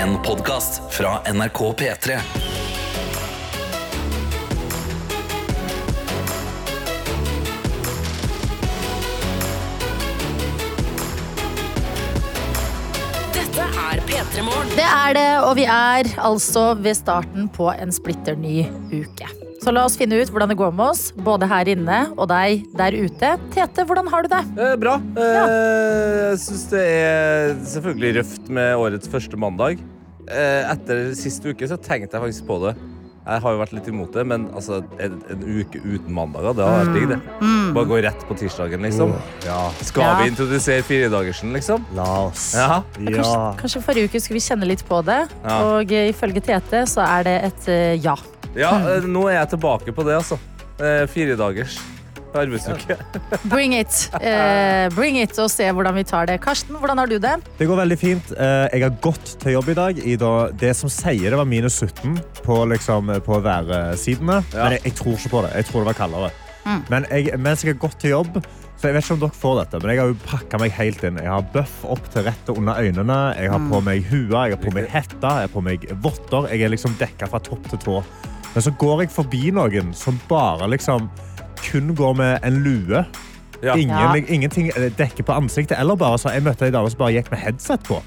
En podkast fra NRK P3. Dette er P3 Morgen. Det er det, og vi er altså ved starten på en splitter ny uke. Så la oss finne ut hvordan det går med oss, både her inne og deg der ute. Tete, hvordan har du det? Eh, bra. Eh, Jeg syns det er selvfølgelig røft med årets første mandag. Eh, etter sist uke så tenkte jeg faktisk på det. Jeg har jo vært litt imot det, men altså, en, en uke uten mandager, det har vært digg, det. Bare gå rett på tirsdagen, liksom. Ja, Skal Ja. vi introdusere firedagersen, liksom? la oss. Ja. Ja. Kanskje, kanskje forrige uke skulle vi kjenne litt på det, Ja. og eh, ifølge Tete så er det et eh, ja. Ja, eh, nå er jeg tilbake på det, altså. Eh, Firedagers arbeidsuke. Bring it. Eh, bring it, og se hvordan vi tar det. Karsten, hvordan har du det? Det går veldig fint. Eh, Jeg har gått til jobb i dag i det som sier det var minus 17 på, liksom, på værsidene. Ja. Men jeg, jeg tror ikke på det. Jeg tror det var kaldere. Men jeg, mens jeg har gått til jobb så jeg vet ikke om dere får dette, men jeg har jo pakka meg helt inn. Jeg har bøff opp til rett og under øynene. Jeg har på meg hua, jeg har på meg hetta, jeg har på meg votter. Jeg er liksom dekka fra topp til tå. Men så går jeg forbi noen som bare liksom kun går med en lue. Ja. Ingen, Ja. Ingenting dekker på ansiktet. Eller bare så, jeg møtte ei dame som bare gikk med headset på.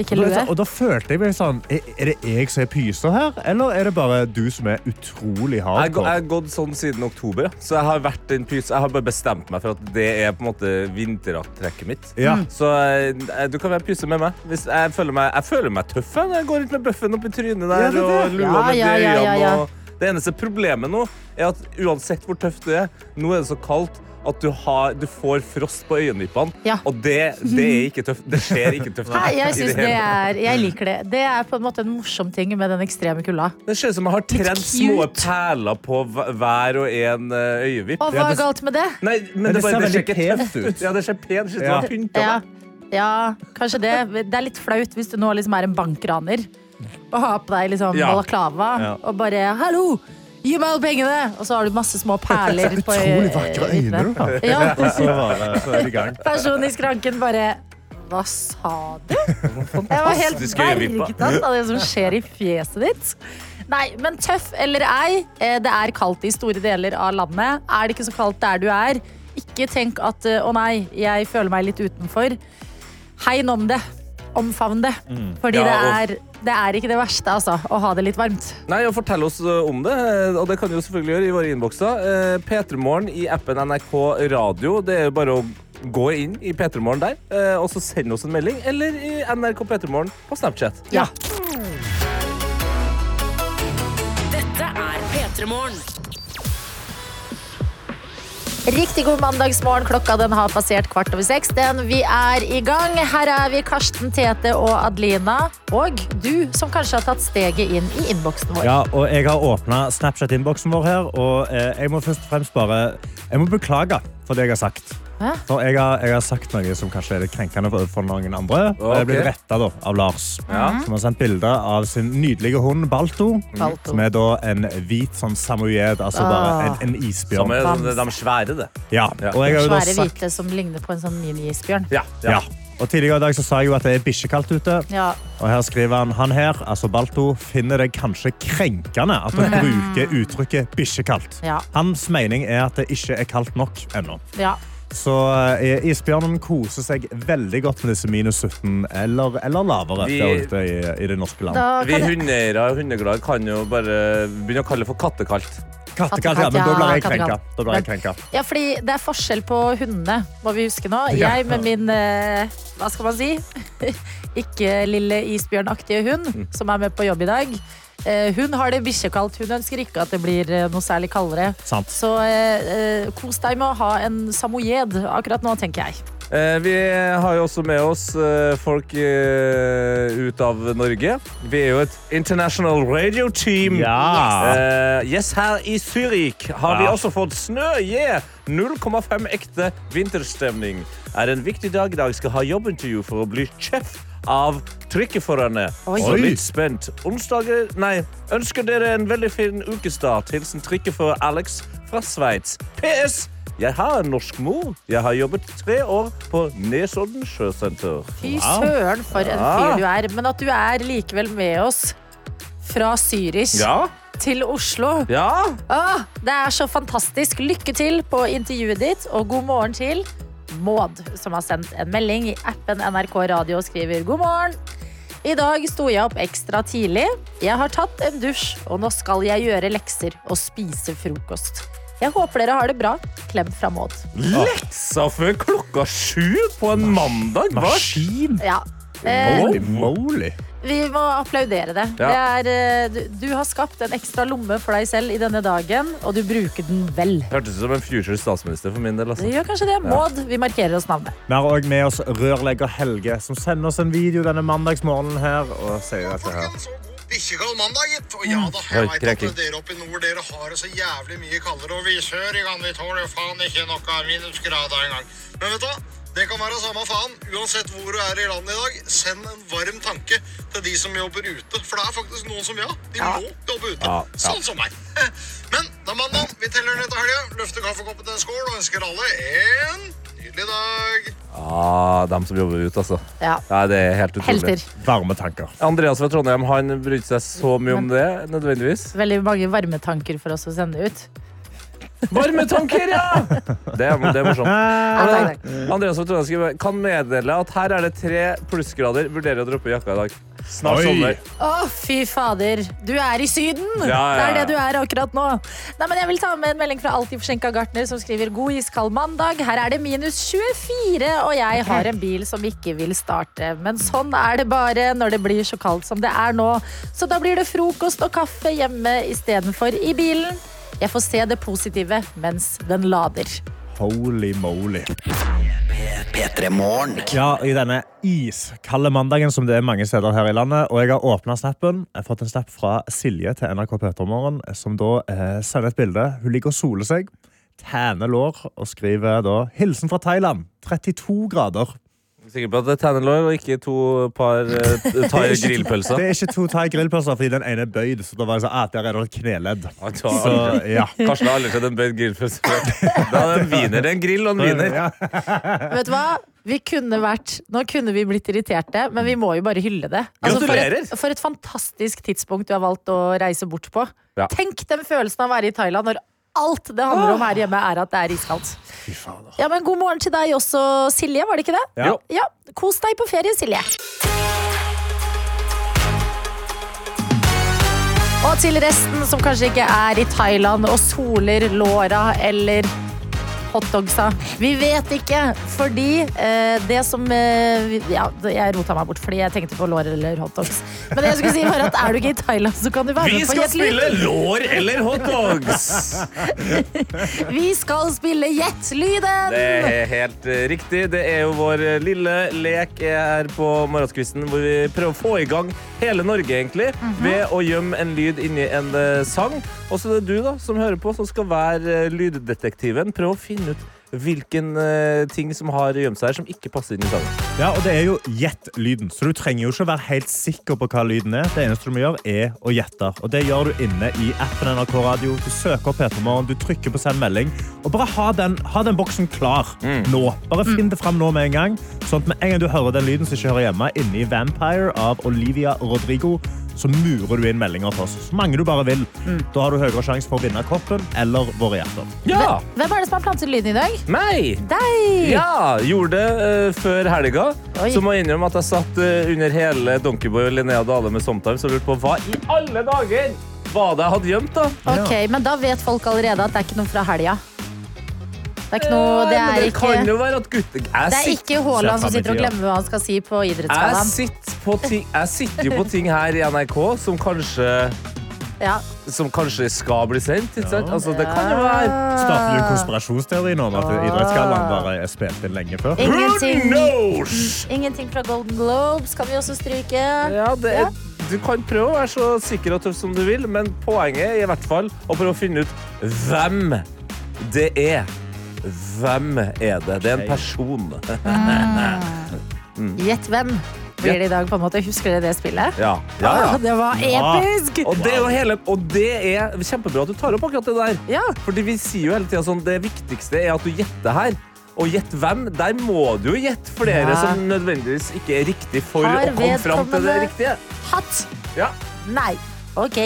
Ikke lue? og da følte jeg meg sånn Er det jeg som er pysa her, eller er det bare du som er utrolig Jeg jeg har gått sånn siden oktober, så jeg har, vært en pys, jeg har bare bestemt meg for at det er på en måte vinterattrekket mitt. Ja. Så eh, du kan være pyse med meg. Hvis jeg, føler meg jeg føler meg tøff når jeg går rundt med bøffen oppi trynet der. Ja, det det. og lua med ja, ja, ja, ja, ja. Det eneste problemet nå er at uansett hvor tøff du er, nå er det så kaldt at du, har, du får frost på øyenvippene. Ja. Og det, det er ikke tøft. Det skjer ikke tøft. Nei, jeg, i det er, jeg liker det. Det er på en måte en morsom ting med den ekstreme kulda. Det ser ut som jeg har tredd små perler på hver og en eh, øyevipp. Og hva er galt med det? Nei, men, Men det, det bare, ser det ser veldig ikke tøft ut. Ja, det ser pent ut. Ja. Ja. Ja, kanskje det. Det er litt flaut hvis du nå liksom er en bankraner og har på deg liksom Ja. balaklava Ja. og bare 'hallo, gi meg alle pengene!' Og så har du masse små perler på Utrolig vakre øyne du har. Ja, Og så, bare, så er det i gang. personen i skranken bare Hva sa du? Jeg var helt bergtatt av det som skjer i fjeset ditt. Nei, men tøff eller ei, eh, det er kaldt i store deler av landet. Er det ikke så kaldt der du er, ikke tenk at eh, å nei, jeg føler meg litt utenfor. Hegn om det. Omfavn det. Fordi Ja, det, og- er, det er ikke det verste, altså, å ha det litt varmt. Nei, og Fortell oss eh, om det, eh, og det kan du jo selvfølgelig gjøre i våre innbokser. Eh, P3morgen i appen NRK Radio. Det er jo bare å gå inn i P3morgen der, eh, og så send oss en melding. Eller i NRK P3morgen på Snapchat. Ja. Dette er P3 Morgen. Riktig god mandagsmorgen. Klokka den har passert kvart over seks. Den, vi er i gang. Her er vi, Karsten, Tete og Adelina. Og du som kanskje har tatt steget inn i innboksen vår. Ja, og jeg har åpna Snapchat-innboksen vår her, og eh, jeg må først og fremst bare Jeg må beklage for det jeg har sagt. Jeg har, jeg har sagt noe som kanskje er litt krenkende for, for noen andre. Og jeg ble retta av Lars, Ja. som har sendt bilde av sin nydelige hund Balto. Balto. Som er da en hvit sånn samoyed, altså bare en, en Som er de svære, det. Ja. Ja. Og jeg har jo da Svære hvite som ligner på en sånn mini-isbjørn. Ja. ja. Og Tidligere i dag så sa jeg jo at det er bikkjekaldt ute. Ja. Og her skriver han han her, altså Balto, finner det kanskje krenkende at dere bruker uttrykket bikkjekaldt. Ja. Hans mening er at det ikke er kaldt nok ennå. ja. Så eh, isbjørnen koser seg veldig godt med disse minus 17 eller, eller lavere Vi- der ute i, i det norske land. Vi hundeeiere og hundeglade kan jo bare begynne å kalle det for kattekaldt. Kattekalt, ja, men da blir jeg krenka. Da blir jeg krenka. Ja, fordi det er forskjell på hundene, må vi huske nå. Jeg med min, eh, hva skal man si, ikke lille isbjørnaktige hund, Mm. som er med på jobb i dag. Eh, Hun har det bikkjekaldt. Hun ønsker ikke at det blir eh, noe særlig kaldere. Sant. Så eh, eh, kos deg med å ha en samoyed akkurat nå, tenker jeg. Eh, vi har jo også med oss eh, folk ut av Norge. Vi er jo et international radio team. Ja. Eh, yes, her i Zürich har vi også fått snø. Yeah! 0,5 ekte vinterstemning. Er en viktig dag i dag. Skal ha jobbintervju for å bli sjef av trykkeførerne. Oi. Så litt spent. Onsdager Nei. Ønsker dere en veldig fin ukestart. Hilsen trykkefører Alex fra Sveits. PS. Jeg har en norsk mor. Jeg har jobbet tre år på Nesodden sjøsenter. Fy søren, for en fyr du er. Men at du er likevel med oss fra Zürich Ja, til Oslo. ja. Åh, det er så fantastisk. Lykke til på intervjuet ditt, og god morgen til Maud, som har sendt en melding i appen NRK Radio og skriver god morgen. I dag sto jeg opp ekstra tidlig. Jeg har tatt en dusj, og nå skal jeg gjøre lekser og spise frokost. Jeg håper dere har det bra. Klem fra Maud. Leksa før klokka sju på en mandag? Hva? Maskin! Ja. Eh, Holy moly. Vi må applaudere det. Ja. det er, eh, du, du har skapt en ekstra lomme for deg selv i denne dagen, og du bruker den vel. Hørtes ut som en future statsminister for min del. Det Altså. gjør kanskje det. Maud, vi markerer oss navnet. Vi har òg med oss rørlegger Helge, som sender oss en video denne mandagsmorgenen her og sier dette her. Bikkjekald mandag, gitt. Og ja da, jeg veit at dere oppe i nord dere har det så jævlig mye kaldere. Og vi sør i gang, vi tåler jo faen ikke noe minusgrader engang. Men vet du hva? Det kan være samme faen. Uansett hvor du er i landet i dag, send en varm tanke til de som jobber ute. For det er faktisk noen som ja, de Ja. må jobbe ute. Ja, ja. Sånn som meg. Men det er mandag, vi teller ned til helga, løfter kaffekoppen til en skål og ønsker alle en nydelig dag. Ah, dem som jobber ute, altså. Ja. Ja, det er helt utrolig. Helter. Varme tanker. Andreas fra Trondheim han brydde seg så mye om det, nødvendigvis. Veldig mange varmetanker for oss å sende ut. Varmetanker, ja! Det er, det er morsomt. Ja, takk, takk. Andreas fra Trondheim skriver, kan meddele at her er det tre plussgrader. Vurderer å droppe jakka i dag. Snart Oi. sommer. Å, fy fader. Du er i Syden! Ja, ja, Det er det du er akkurat nå. Nei, men jeg vil ta med en melding fra Alltid forsinka gartner som skriver god iskald mandag. Her er det minus 24, og jeg har en bil som ikke vil starte. Men sånn er det bare når det blir så kaldt som det er nå. Så da blir det frokost og kaffe hjemme istedenfor i bilen. Jeg får se det positive mens den lader. Holy moly. P3 Ja, I denne iskalde mandagen som det er mange steder her i landet. Og jeg har åpna snappen. Jeg har fått en snap fra Silje til NRK P3morgen, som da eh, sender et bilde. Hun ligger og soler seg, tæner lår og skriver da 'Hilsen fra Thailand'. 32 grader. Sikker på at det er tennelår og ikke to par uh, thai grillpølser. Det er ikke to thai grillpølser fordi den ene er bøyd. Så da var jeg sånn, ah, der er det et kneledd. Så, ja. Karsten har aldri sett en bøyd grillpølse før. Da er det en wiener, en grill og en wiener. Ja. Vet du hva? Vi kunne vært, nå kunne vi blitt irriterte, men vi må jo bare hylle det. Altså, for, et, for et fantastisk tidspunkt du har valgt å reise bort på. Ja. Tenk den følelsen av å være i Thailand når alt det handler om her hjemme, er at det er iskaldt. Ja, men God morgen til deg også, Silje. Var det ikke det? Ja. Ja, Kos deg på ferie, Silje. Og til resten som kanskje ikke er i Thailand og soler låra eller hotdogsa. Vi vet ikke, fordi eh, det som eh, Ja, jeg rota meg bort fordi jeg tenkte på lår eller hotdogs. Men det jeg skulle si var at er du ikke i Thailand, så kan du være Vi med på skal Gjett Lyd. spille lår eller hotdogs! Vi skal spille Gjett lyden! Det er helt eh, riktig. Det er jo vår eh, lille lek her på morgenskvisten hvor vi prøver å få i gang hele Norge, egentlig, ved å gjemme en lyd inni en eh, sang. Og så er det du da, som hører på, som skal være eh, lyddetektiven. Prøv å finne ut hvilken uh, ting som har gjemt seg her, som ikke passer inn i sangen. Ja, og det er jo gjett-lyden, så du trenger jo ikke å være helt sikker på hva lyden er. Det eneste du må gjøre, er å gjette. Og det gjør du inne i appen NRK Radio. Du søker opp P3 Morgen, du trykker på send melding, og bare ha den, ha den boksen klar nå. Bare finn det fram nå med en gang, sånn at med en gang du hører den lyden som ikke hører hjemme, inne i Vampire av Olivia Rodrigo, så murer du inn meldinger til oss. Så mange du bare vil. Da har du høyere sjanse for å vinne koppen eller våre hjerter. Ja! Hvem er det som har plantet lyden i dag? Meg! Deg! Ja, gjorde det uh, før helga. Oi. Så må jeg innrømme at jeg satt uh, under hele Donkeyboy og Linnea Dale med Sometimes og lurte på hva i alle dager var det jeg hadde gjemt. da? Ok, Men da vet folk allerede at det er ikke noe fra helga. Det er ikke noe Det er det kan ikke, jo være at gutter Jeg det er ikke Haaland som sitter og glemmer hva han skal si på idrettsgallaen. Jeg, jeg sitter jo på ting her i NRK som kanskje, Ja. som kanskje skal bli sendt. Ikke sant? Ja. Altså, det kan jo være Starter du en konspirasjonsteori nå om at idrettsgallaen bare er spilt inn lenge før? Ingenting, Who knows? ingenting fra Golden Globes kan vi også stryke. Ja, det Ja. er, du kan prøve å være så sikker og tøff som du vil, men poenget er i hvert fall å prøve å finne ut hvem det er. Hvem er det? Det er en person. Gjett hvem. blir det i dag. på en måte. Husker dere det spillet? Ja, ja, Ah, ja. det var episk! Og det er hele Og det er kjempebra at du tar opp akkurat det der. Ja. Fordi vi sier jo hele tida sånn Det viktigste er at du gjetter her. Og gjett hvem? Der må du jo gjette flere Ja. som nødvendigvis ikke er riktig for Har å komme fram til det riktige. Hatt! Ja. Nei. OK.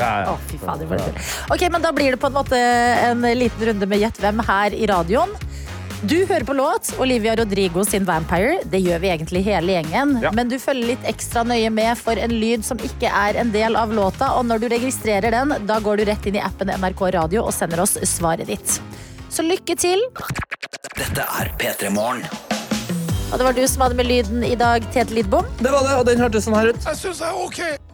Å, fy fader. for Ok, men Da blir det på en måte en liten runde med Gjett hvem her i radioen. Du hører på låt Olivia Rodrigo sin Vampire. Det gjør vi egentlig hele gjengen. Ja. Men du følger litt ekstra nøye med for en lyd som ikke er en del av låta. Og når du registrerer den, da går du rett inn i appen NRK Radio og sender oss svaret ditt. Så lykke til. Dette er P3 Morgen. Og det var du som hadde med lyden i dag, Tete Lidbom. Det var det, og den hørtes sånn her ut. Jeg syns jeg er OK.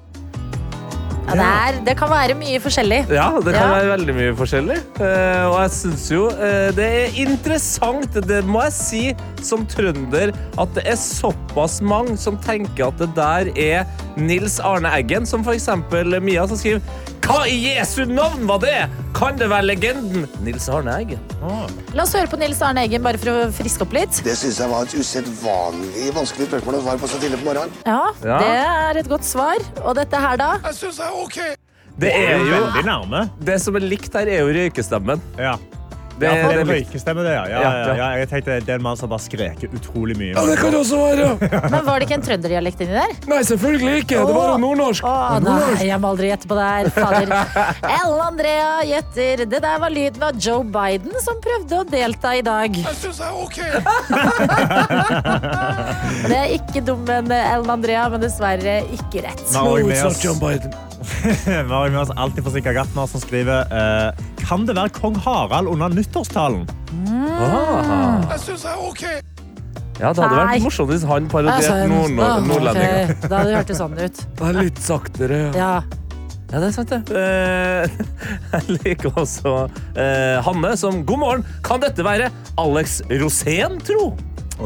Ja, det, er, det kan være mye forskjellig. Ja, det kan Ja. være veldig mye forskjellig. Eh, og jeg syns jo eh, det er interessant, det må jeg si som trønder, at det er såpass mange som tenker at det der er Nils Arne Eggen, som eksempel Mia som skriver Hva i Jesu navn var det? Kan det være legenden Nils Arne Eggen? La oss høre på Nils Arne Eggen bare for å friske opp litt. Det syns jeg var et usedvanlig vanskelig spørsmål å svare på så tidlig på morgenen. Ja, Ja. Det er et godt svar. Og dette her, da? Jeg syns jeg er OK. Det er jo Veldig nærme. Det som er likt her, er jo røykestemmen. Ja. Det, ja, det er røykestemme, det, ja. Ja. Jeg tenkte det er en mann som bare skreker utrolig mye. Ja, det kan det også være. Men Var det ikke en trønderdialekt inni der? Nei, selvfølgelig ikke. Det var jo nordnorsk. Å, nei, jeg må aldri gjette på det her. Fader. Ellen Andrea gjetter. Det der var lyden av Joe Biden som prøvde å delta i dag. Jeg syns jeg er OK. Det er ikke dum enn Ellen Andrea, men dessverre ikke rett. Nå, med it's not John Biden. Vi har med oss alltid forsinka Gartner, som skriver eh, Kan det være kong Harald under nyttårstalen? Ah. Jeg syns jeg er OK. Ja, det hadde Nei. vært morsomt hvis han Altså, parodierte nord ah, nordlendinger. Da hadde det hørtes sånn ut. Det er litt saktere. Ja. Ja, det er sant, det. Eh, jeg liker også eh, Hanne som God morgen. Kan dette være Alex Rosén, tro?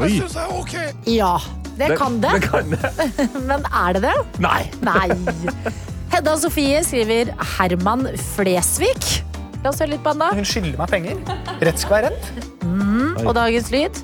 Jeg syns jeg er OK. ja, det kan det. Det kan det. Men er det det? Nei. Nei. Hedda Sofie skriver Herman Flesvig. La oss høre litt på han, da. Hun skylder meg penger. Rett skal være rett. Og dagens lyd.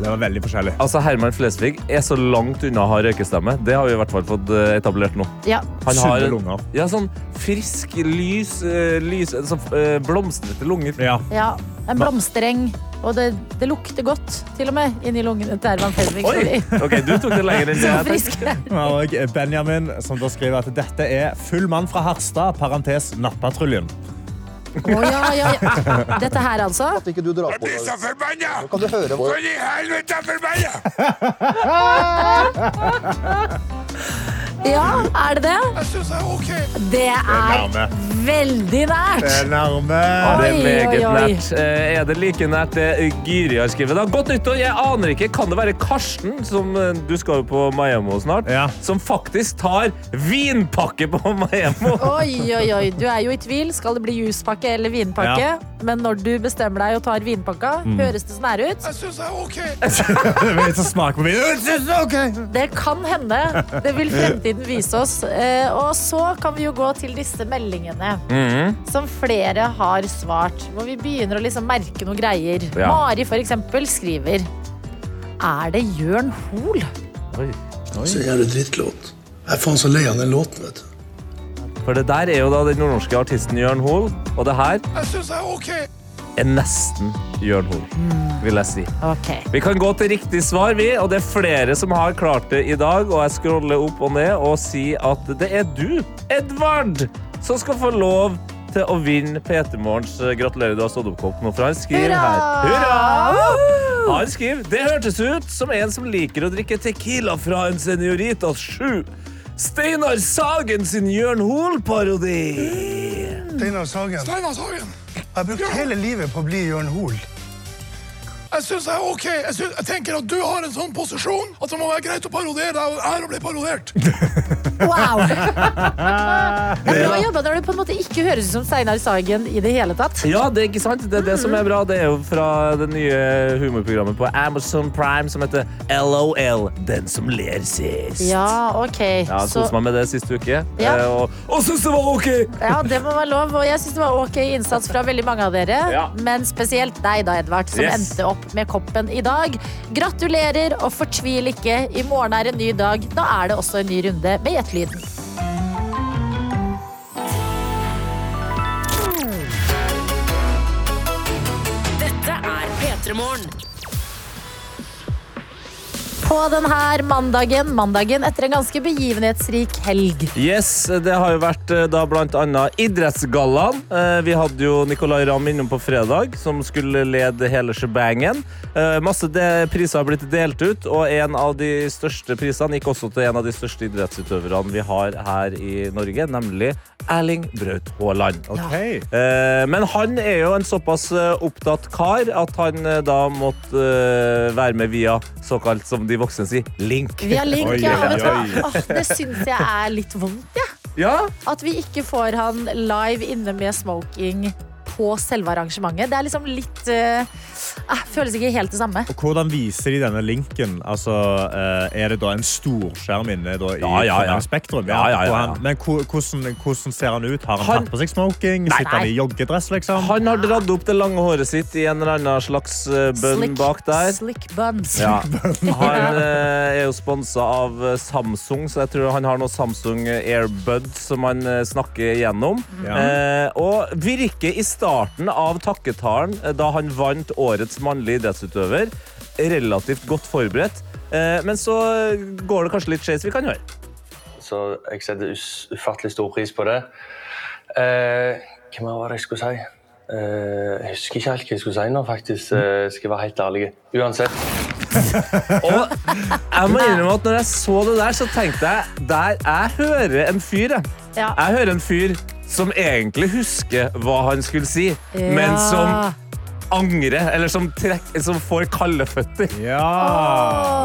Det var veldig forskjellig. Altså, Herman Flesvig er så langt unna å ha røykestemme. Det har vi i hvert fall fått eh, etablert nå. Ja. Han har lunger. ja, sånn frisk, lys, eh, lys sånn, eh, blomstrete lunger. Ja. ja. En blomstereng. Og det, det lukter godt, til og med, inni lungene til Herman Flesvig. Oi! Ok, du tok det lenger enn jeg tenkte. Og Benjamin som da skriver at dette er full mann fra Harstad, parentes nattpatruljen. Å, ja, ja, ja. Dette her, altså. At ikke du drar på så forbanna! Kan du høre på i helvete, er forbanna! Ja, er det det? Jeg syns det er OK. Det er. Veldig nært. Det er nærme. Det er meget oi, oi. nært. Eh, Er det like nært det Gyri har skrevet? da? Godt nyttår, jeg aner ikke. Kan det være Karsten, som eh, du skal jo på Miami snart, Ja. som faktisk tar vinpakke på Miami? Oi, oi, oi. Du er jo i tvil. Skal det bli juspakke eller vinpakke? Ja. Men når du bestemmer deg og tar vinpakka, høres det sånn her ut? Jeg syns det er OK. Det er så smak på vin. Det kan hende. Det vil fremtiden vise oss. Eh, Og så kan vi jo gå til disse meldingene Mhm. som flere har svart. Hvor vi begynner å liksom merke noen greier. Ja. Mari for eksempel skriver Er det Jørn Hoel? Så jævlig drittlåt. Jeg er faen så lei av den låten, vet du. For det der er jo da den nordnorske artisten Jørn Hoel, og det her Jeg synes jeg er OK. er nesten Jørn Hoel, vil jeg si. Okay. Vi kan gå til riktig svar, vi, og det er flere som har klart det i dag. Og jeg scroller opp og ned og sier at det er du, Edvard, som skal få lov til å vinne PT Morgens eh, Gratulerer, du har stått opp kopp nå, for han skriver her. Hurra! Han skriver Det hørtes ut som en som liker å drikke tequila fra en Senioritas 7. Steinar Sagen sin Jørn Hoel-parodi. Steinar Sagen. Steinar Sagen. Jeg har brukt hele livet på å bli Jørn Hoel. Jeg syns jeg er OK. Jeg, synes, jeg tenker at du har en sånn posisjon at det må være greit å parodiere deg, og ære å bli parodiert. Wow! Det er bra jobba når det på en måte ikke høres ut som Steinar Sagen i det hele tatt. Ja, det er ikke sant. Det er det som er bra. Det er jo fra det nye humorprogrammet på Amazon Prime som heter LOL. Den som ler sist. Ja, ok. Ja, Så, Koste meg med det siste uke. Ja. Eh, Og, og syns det var OK! ja, det må være lov. Og jeg syns det var ok innsats fra veldig mange av dere. Ja. Men spesielt deg, da, Edvard, som Yes. endte opp med koppen i dag. Gratulerer og fortvil ikke. I morgen er en ny dag. Da er det også en ny runde med Gjettelyden. Dette er P3 Morgen. På denne mandagen, mandagen etter en ganske begivenhetsrik helg. Yes, det har jo vært eh, da annet idrettsgallaen. Eh, Vi hadde jo Nicolay Ramm innom på fredag, som skulle lede hele shebangen. Eh, Masse priser har blitt delt ut, og en av de største prisene gikk også til en av de største idrettsutøverne vi har her i Norge, nemlig Erling Braut Haaland. Ok. Eh, Men han er jo en såpass opptatt kar at han da måtte være med via såkalt, som de voksne sier, link. Via link, Oi, ja. oi, Vet du hva? det syns jeg er litt vondt, jeg. Ja, At vi ikke får han live inne med smoking på selve arrangementet. Det er liksom litt eh, eh, Føles ikke helt det samme. Og hvordan viser de denne linken? Altså, eh, er det da en storskjerm inne da, i Ja, ja, ja. Spektrum? Ja, ja, ja, ja. Men hvordan, hvordan ser han ut? Har han, Han- tatt på seg smoking? Nei, Sitter han i joggedress, liksom? Han har dratt opp det lange håret sitt i en eller annen slags bønn bønn bak der. slick buns. Ja. Han eh, er jo sponsa av eh, Samsung, så jeg tror han har noe Samsung Airbud som han eh, snakker gjennom. Ja. Eh, og virker i starten av takketalen, eh, da han vant Årets mannlige idrettsutøver, relativt godt forberedt. Eh, men så går det kanskje litt skeis. Vi kan høre. Så jeg setter ufattelig stor pris på det. Eh, hva mer var det jeg skulle si? Eh, jeg husker ikke helt hva jeg skulle si nå, faktisk. Eh, skal jeg være helt ærlig. Uansett. Og jeg må innrømme at når jeg så det der, så tenkte jeg der jeg hører en fyr. Jeg, jeg hører en fyr som egentlig husker hva han skulle si, men som angrer, eller som, trekk, som får kalde føtter. Ja!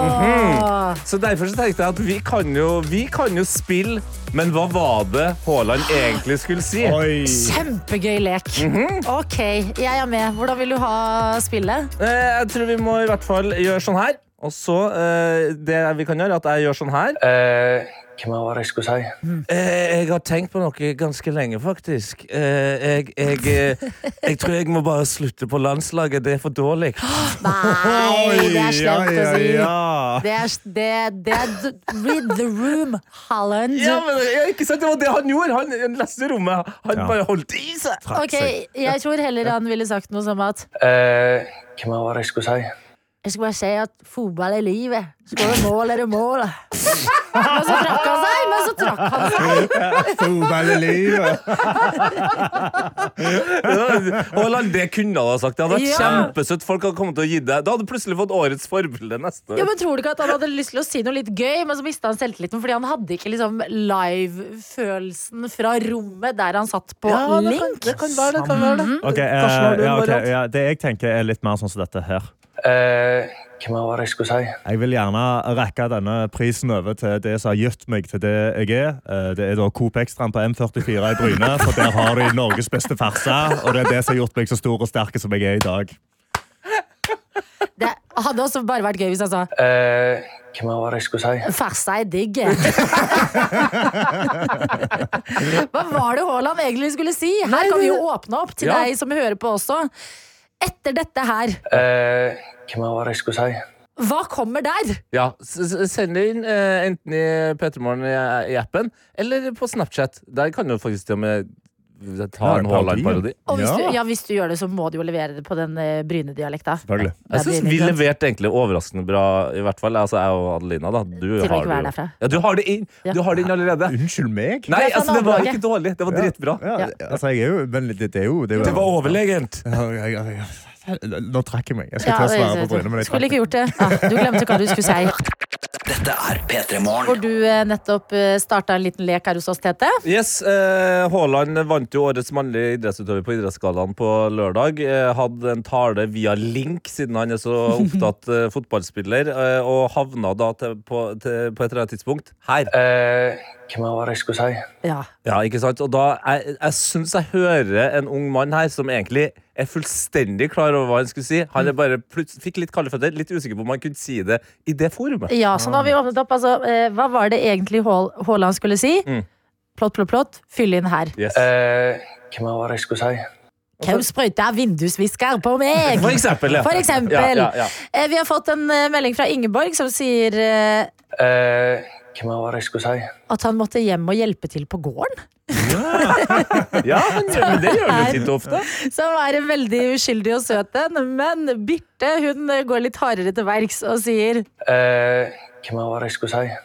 Åh. Så derfor så tenkte jeg at vi kan jo, vi kan jo spille, men hva var det Haaland egentlig skulle si? Oi. Kjempegøy lek. Ok, jeg er med. Hvordan vil du ha spillet? Eh, Jeg tror vi må i hvert fall gjøre sånn her. Og så, eh, det vi kan gjøre, er at jeg gjør sånn her. Eh, hva var det jeg skulle si? Eh, jeg har tenkt på noe ganske lenge, faktisk. Eh, jeg, jeg, eh, jeg tror jeg må bare slutte på landslaget. Det er for dårlig. Nei, det er slemt å si. ja. Det er, det, det er read the room, Holland. Ja, men ja, ikke sant? Det var det han gjorde. Han leste rommet. Han Ja. bare holdt i seg. Ok. Jeg tror heller han ville sagt noe som at Eh, hva var det jeg skulle si? Jeg skal bare si at fotball er livet. Skårer mål er det mål. Men så trakk han seg! Men så trakk han seg. Fotball er livet. Holland, det kunne han ha sagt. Det hadde vært Ja. kjempesøtt. Folk hadde kommet til å gi deg Da hadde du plutselig fått årets forbilde neste år. Ja, men Tror du ikke at han hadde lyst til å si noe litt gøy, men så mista han selvtilliten fordi han hadde ikke liksom live-følelsen fra rommet der han satt på Ja, det kan, link? det kan være det. Kan være det. Ok, eh, Kanskje har du en ja, ok, variant? ja, det jeg tenker er litt mer sånn som dette her. Eh, hva var det jeg skulle si? Jeg vil gjerne rekke denne prisen over til det som har gitt meg til det jeg er. Eh, Det er da Coop Extraen på M44 i Bryne, for der har de Norges beste farse. Og det er det som har gjort meg så stor og sterk som jeg er i dag. Det hadde også bare vært gøy hvis han sa Eh, hva var det jeg skulle si? Farsa er digg. Hva var det Haaland egentlig skulle si? Her kan vi jo åpne opp til Ja. deg som hører på også. Etter dette her, Eh, hva var det jeg skulle si? hva kommer der? Ja, Send det inn eh, enten i P3morgen i, i appen eller på Snapchat. Der kan du faktisk til og med ta en. Haaland-parodi. Og hvis, du, ja, hvis du gjør det, så må du jo levere det på den eh, Bryne-dialekta. Selvfølgelig. Jeg syns vi leverte egentlig overraskende bra, i hvert fall. Altså, jeg og Adelina, da. Du Til har ikke være det jo. derfra. Ja, du har det inn, Ja. du har det inn allerede. Unnskyld meg? Nei, fra altså, det var nabolaget. ikke dårlig. Det var dritbra. Ja, Ja. altså, jeg er jo, men det, det er jo, det er jo Det var overlegent. Ja, ja, ja, ja. Nå trakk jeg meg. Jeg skal Ja, til å svare på Bryne, men jeg Skulle ikke gjort det. Ja, du glemte hva du skulle si. Dette er P3 Hvor du eh, nettopp eh, starta en liten lek her hos oss, Tete. Yes, eh, Haaland vant jo årets mannlige idrettsutøver på Idrettsgallaen på lørdag. Eh, hadde en tale via link, siden han er så opptatt eh, fotballspiller, eh, og havna da til, på, til, på et eller annet tidspunkt her. Hva var det jeg skulle si? Ja. Ja, ikke sant? Og da, jeg, jeg syns jeg hører en ung mann her som egentlig er fullstendig klar over hva han skulle si. Han er bare fikk litt kalde føtter, litt usikker på om han kunne si det i det forumet. Ja, så nå har vi åpnet opp. Altså, eh, hva var det egentlig Haal- Haaland skulle si? Mm. Plott, plott, plott. Fyll inn her. Yes. Eh, hva var det jeg skulle si? Hvem sprøyta vindusvisker på meg? For eksempel, ja. For eksempel. Ja, ja, ja. Eh, Vi har fått en eh, melding fra Ingeborg som sier eh, Hva var det jeg skulle si? at han måtte hjem og hjelpe til på gården. Ja, men, men det gjør du titt og ofte. Som er en veldig uskyldig og søt en. Men Birte hun går litt hardere til verks og sier Eh, hva mer var det jeg skulle si?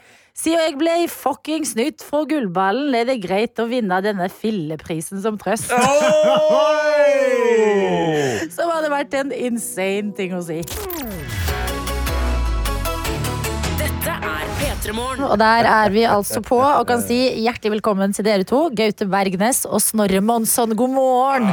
Siden jeg ble fucking nytt fra gullballen, er det greit å vinne denne filleprisen som trøst. Som hadde vært en insane ting å si. Og der er vi altså på og kan si hjertelig velkommen til dere to. Gaute Bergnes og Snorre Monsson, god morgen.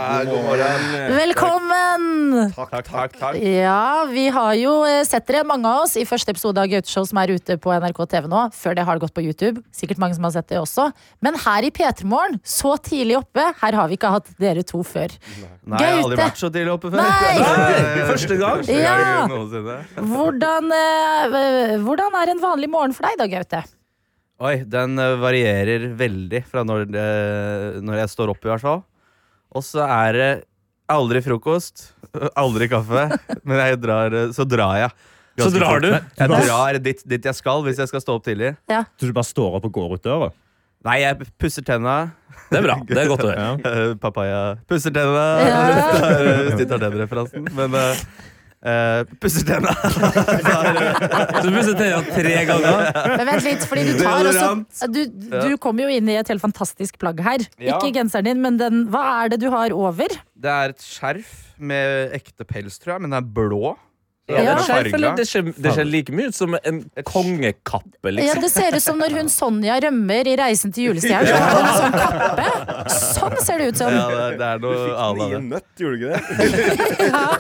Velkommen! Takk, takk, takk. Ja, vi har jo eh, sett dere, mange av oss, i første episode av Gaute Show som er ute på NRK TV nå. Før det har det gått på YouTube. Sikkert mange som har sett det også. Men her i P3 Morgen, så tidlig oppe, her har vi ikke hatt dere to før. Nei, jeg har aldri vært så tidlig oppe før. Nei! Nei, første gang. Ja. Hvordan, eh, hvordan er en vanlig morgen for deg da, Gaute? Oi, den eh, varierer veldig fra når, når jeg står opp, i hvert fall. Og så er det aldri frokost, aldri kaffe, men jeg drar, eh, så drar jeg. Så drar fort. du? Jeg drar dit, dit jeg skal hvis jeg skal stå opp tidlig. Så du bare står opp og går ut døra? Nei, jeg pusser tenna. Det er bra. Det er godt å høre. Ja. Eh, Papaya pusser tenna. Ja. Hvis de tar den referansen. Men eh, eh, pusser tenna. Du pusser tenna tre ganger. Men vent litt, fordi du tar også Du, du kommer jo inn i et helt fantastisk plagg her. Ja. Ikke genseren din, men den, hva er det du har over? Det er et skjerf med ekte pels, tror jeg, men den er blå. Skjerf, eller? farga. Det ser, det ser like mye ut som en kongekappe, Ja, liksom. Det ser ut som når hun Sonja rømmer i 'Reisen til julestjernen'. Så en sånn kappe. Sånn ser det ut som. Ja, det, er- det er noe du fikk nye nøtt, gjorde du ikke det? Ja.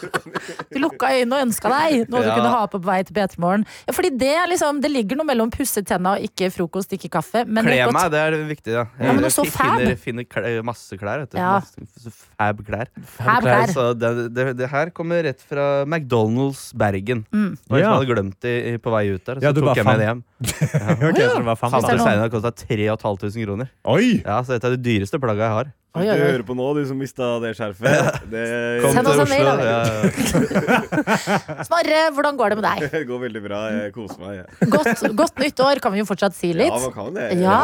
Du lukka øynene og ønska deg noe du Ja. kunne ha på på vei til P3morgen. Ja, fordi det, er liksom, det ligger noe mellom pusse tenna og ikke frokost, ikke kaffe. Kle meg, det er viktig. Ja. Ja, men også fab. finner, finner masse klær. Vet du. Ja. Masse, så fab klær. Fab klær. Så det, det, det her kommer rett fra McDonald's Bergen. Mm. Og jeg Ja. hadde glemt det på vei ut der. Så Ja, tok jeg med det hjem. hjem. okay, så det var fem Fant det det noe- senere, kosta 3500 kroner. Oi! Ja, så dette er det dyreste plagget jeg har. Du hører på nå, du som mista det skjerfet. Det, Kom Send oss en mail, da. Ja, ja. Snorre, hvordan går det med deg? det går veldig bra. Jeg koser meg. Ja. Godt, godt nyttår kan vi jo fortsatt si litt. Ja, man kan det. Ja.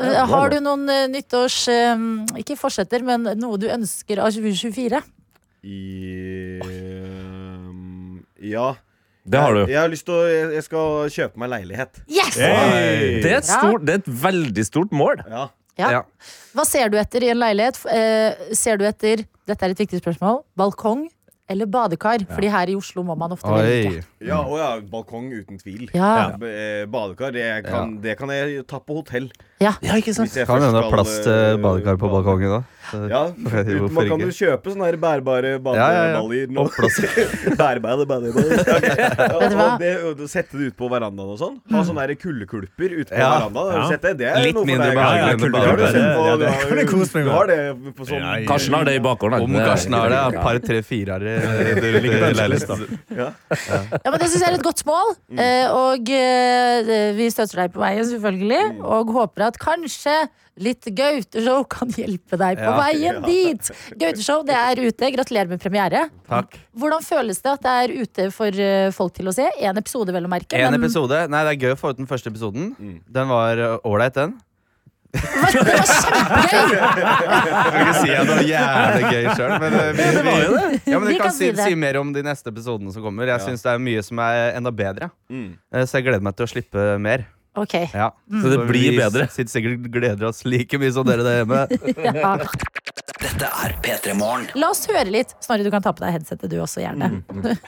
Ja, Har du noen eh, nyttårs... eh, ikke fortsetter, men noe du ønsker av 2024? I, um, ja. Det har du. jeg har lyst til å Jeg, jeg skal kjøpe meg leilighet. Yes! Hey! Det er, et stort, det er et veldig stort mål. Ja. Ja. Ja. Hva ser du etter i en leilighet? Eh, ser du etter Dette er et viktig spørsmål. Balkong eller badekar? Fordi her i Oslo må man ofte velge. Ja, og ja, balkong uten tvil. Ja. Eh, Badekar, det kan, det kan jeg ta på hotell. Ja. ikke Hvis jeg Kan hende det er plass til eh, badekar på balkongen da. Ja, man kan jo kjøpe sånne her bærbare Ja, ja. Bærbare hva? Og det, sette det ut på verandaen og sånn. Ha sånne her kuldekulper ute på Ja. verandaen. Ja. det? Det er Litt noe mindre behagelig enn kulde- badekar. det har du har- har det på sånn. Karsten har det i bakgården. Om Karsten har det, et par, tre, fire her i leiligheten. ja. Ja, men Det syns jeg er et godt mål. Eh, og eh, vi støtter deg på veien, selvfølgelig. Og håper at kanskje litt Gauteshow kan hjelpe deg på Ja. veien dit. Gauteshow det er ute. Gratulerer med premiere. Takk. Hvordan føles det at det er ute for eh, folk til å se? Én episode, vel å merke. En men- episode. Nei, det er gøy å få ut den første episoden. Den var uh, ålreit, den. Det var kjempegøy! Jeg kan ikke si at det var jævlig gøy sjøl, men uh, vi, vi, ja, men Vi vi kan kan si, si si mer om de neste episodene som kommer. Jeg syns det er mye som er enda bedre. Mm. Så jeg gleder meg til å slippe mer. Ok. Ja. Så det blir vi bedre. sitter sikkert gleder oss like mye som dere der hjemme. Ja. Dette er P3 Morgen. La oss høre litt. Snorre, du kan ta på deg headsetet du også, gjerne. Han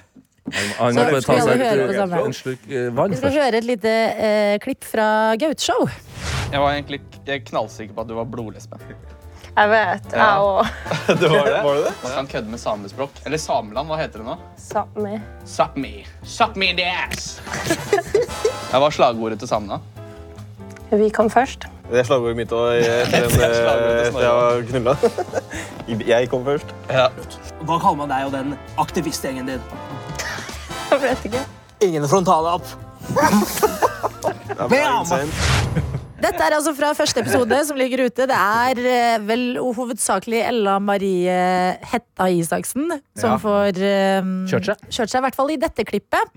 Så må bare ta skal vi høre på et- samme. eh, Vi skal høre et lite eh, klipp fra Gauteshow. Jeg var egentlig jeg er knallsikker på at du var blodlesbe. Jeg vet. Ja. Jeg òg. det var det? Man kan kødde med samespråk. Eller Sameland, hva heter det nå? Sápmi. Sápmi. Sápmi in the ass! Hva var slagordet til samene? Vi kom først. Det er slagordet mitt òg etter Det etter jeg var knulla. Jeg kom først. Hva kaller man deg og den aktivistgjengen din? Jeg vet ikke. Ingen frontalapp. Den Dette er altså fra første episode som ligger ute. Det er eh, vel hovedsakelig Ella Marie Hetta Isaksen som Ja. får eh, Kjørt seg. kjørt seg, i hvert fall i dette klippet.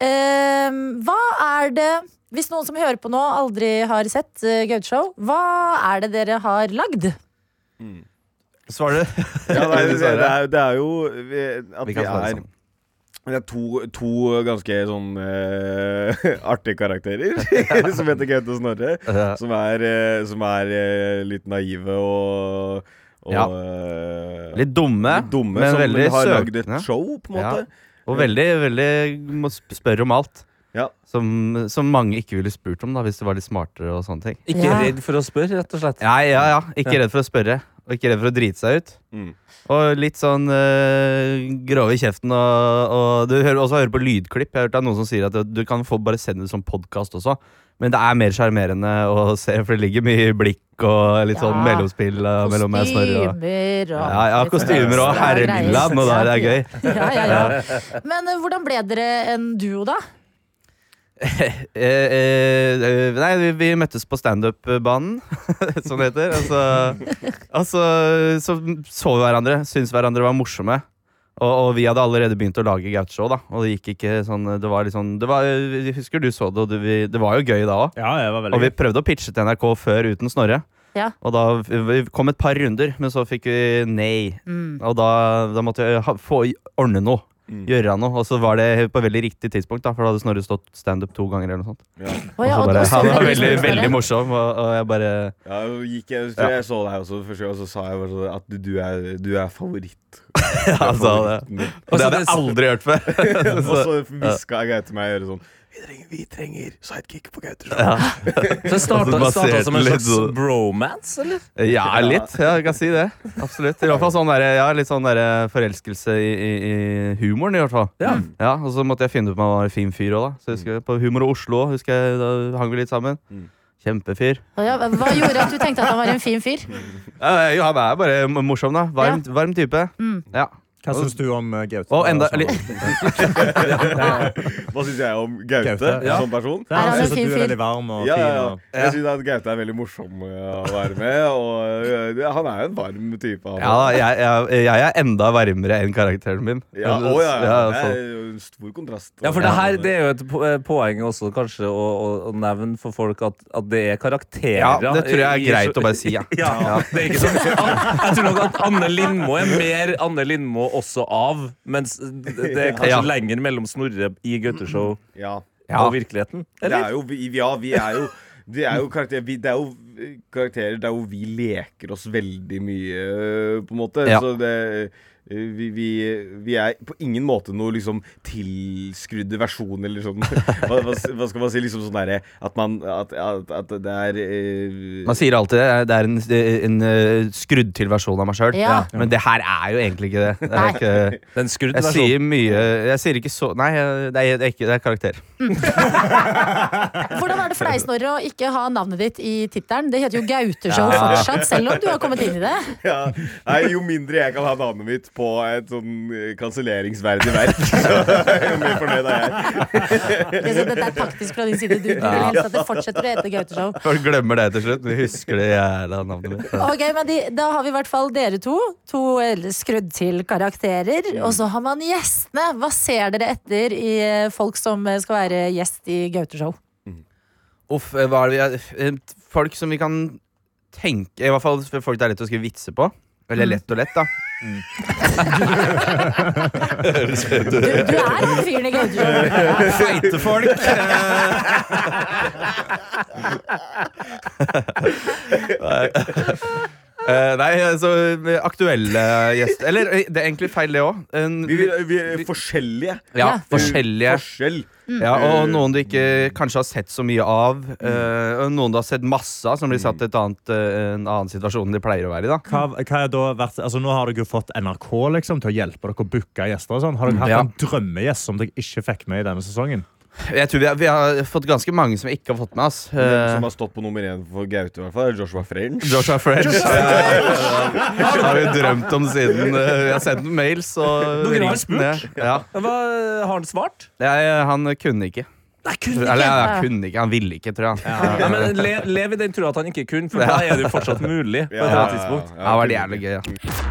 Eh, hva er det Hvis noen som hører på nå, aldri har sett uh, Gauteshow, hva er det dere har lagd? Svarer du. Ja, nei, det, det, er, det er jo vi, at Vi vi, er. Det er to, to ganske sånn uh, artige karakterer som heter Gaute og Snorre. Ja. Som er, uh, som er uh, litt naive og, og Ja. Litt dumme, litt dumme men som veldig har lagd et show, på en måte. Ja. Og veldig, veldig må spørre om alt. Ja. Som, som mange ikke ville spurt om da hvis det var litt smartere. og sånne ting Ikke redd for å spørre, rett og slett. Ja, ja, ja. Ikke Ja. redd for å spørre. Og ikke redd for å drite seg ut. Mm. Og litt sånn øh, grove i kjeften. Og, og du hører også hører på lydklipp. Jeg har hørt av noen som sier at du kan få bare sende det som podkast også. Men det er mer sjarmerende å se, for det ligger mye blikk og litt sånn Ja. mellomspill uh, mellom meg og Snorre. og- Kostymer og Ja, ja, kostymer og herre herreland, og da er det gøy. Ja, ja, ja. Men eh, hvordan ble dere en duo, da? Eh, eh, eh, nei, vi, vi møttes på standup-banen, som det heter. Altså, altså, så så vi hverandre, syntes hverandre var morsomme. Og, og vi hadde allerede begynt å lage Gaucho, da. Og det gikk ikke sånn Det var litt sånn det var, Jeg husker du så det, og det, vi, det var jo gøy da òg. Ja, det var veldig Og vi prøvde å pitche til NRK før uten Snorre. Ja. Og da vi kom et par runder, men så fikk vi nei. Mm. Og da, da måtte vi få ordne noe. Gjøre noe. Og så var det på veldig riktig tidspunkt, da, for da hadde Snorre stått standup to ganger. eller noe sånt. Ja, Og og så bare, han var veldig veldig, morsom, veldig morsom, og, og jeg bare Ja, gikk jeg, Ja. jeg så deg også første gang, og så sa jeg bare sånn at du, du, er, du er favoritt. Ja, han sa det. Og det hadde jeg aldri hørt før. og så hviska jeg til meg å gjøre sånn vi trenger, vi trenger sidekick på Gaute. Ja. Så det starta, Altså, starta som en slags litt, bromance, eller? Ja, litt. Ja, jeg kan si det. Absolutt. I hvert fall sånn der, ja, litt sånn der forelskelse i, i, i humoren, i hvert fall. Ja. Og så måtte jeg finne ut om han var en fin fyr òg, da. Så jeg husker, på Humor og Oslo husker jeg, da hang vi litt sammen. Kjempefyr. Ja, hva gjorde at du tenkte at han var en fin fyr? Ja, han er bare morsom, da. Varm, varm type. Mm. Ja. Hva syns du om uh, Gaute? Og enda Altså, litt Hva syns jeg om Gaute, Gaute, ja. som person? Ja, han syns du er veldig varm og ja, fin, og- Jeg syns at Gaute er veldig morsom uh, å være med, og uh, han er jo en varm type. han. Ja, jeg, jeg, jeg er enda varmere enn karakteren min. Ja, å, ja, ja. Det er jo en stor kontrast. Ja, for det her det er jo et eh, poeng også kanskje å, å, å nevne for folk at, at det er karakterer. Ja, det tror jeg er greit å bare si, ja. ja. Ja. Det er ikke sånn Jeg tror nok at Anne Lindmo er mer Anne Lindmo også av, mens det er kanskje Ja. lenger mellom Snorre i Gauteshow Ja. og virkeligheten. Det er jo, vi, ja, vi er jo det er jo karakterer vi, Det er jo karakterer der hvor vi leker oss veldig mye, på en måte. Ja. Så det vi, vi, vi er på ingen måte noe liksom tilskrudde versjon eller sånn hva, hva, hva skal man si? Liksom sånn derre at man At, at, at det er eh, Man sier alltid det. Det er en, en, eh, skrudd til versjon av meg sjøl. Ja. Men det her er jo egentlig ikke det. det er ikke, Det en jeg versjon. sier mye Jeg sier ikke så Nei, det er, det er ikke det er karakter. Hvordan er det for deg, Snorre, å ikke ha navnet ditt i tittelen? Det heter jo Gauteshow Ja. fortsatt, selv om du har kommet inn i det. ja. Nei, jo mindre jeg kan ha navnet mitt på et sånn eh, kanselleringsverdig verk, jo mer fornøyd er jeg. Det, så dette er taktisk fra din side. Du, du vil helst at det fortsetter å hete Gauteshow. Folk glemmer det til slutt. De husker det jævla navnet mitt. Ok, men de, Da har vi i hvert fall dere to. To eh, skrudd til karakterer. Og så har man gjestene. Hva ser dere etter i eh, folk som skal være gjest i Gauteshow? Uff, eh, hva er det vi er Folk som vi kan tenke I hvert fall folk det er lett å skrive vitser på. Eller Mm. lett og lett, da. Ut. Du, du er han fyren i Gauteshow. Feite folk. Eh, nei, altså aktuelle gjester Eller eh, det er egentlig feil, det òg. Vi, vi, vi er forskjellige. Ja, forskjellige. Forskjell. Ja, og noen du ikke kanskje har sett så mye av. eh, og noen du har sett masse av, som blir satt i et eh, en annen situasjon enn de pleier å være i. da Hva, hva er da vært, altså Nå har dere jo fått NRK liksom, til å hjelpe dere å booke gjester. og sånn. Har dere hatt Ja. en drømmegjest som dere ikke fikk med i denne sesongen? Jeg tror vi har, vi har fått ganske mange som vi ikke har fått med oss. Eh, som har stått på nummer én for Gaute, i hvert fall, Joshua French. Joshua French. Joshua Ja, har vi drømt om siden. eh, Vi har sendt mails og Dere har ringt ned. spurt? Ja. Hva, har han svart? Jeg, han kunne ikke. Kunne Eller ja, jeg kunne ikke, han ville ikke, tror jeg. Ja, men lev, lev i den trua at han ikke kunne, for da er det jo fortsatt mulig. På et eller tidspunkt. Ja, det var jævlig gøy, ja.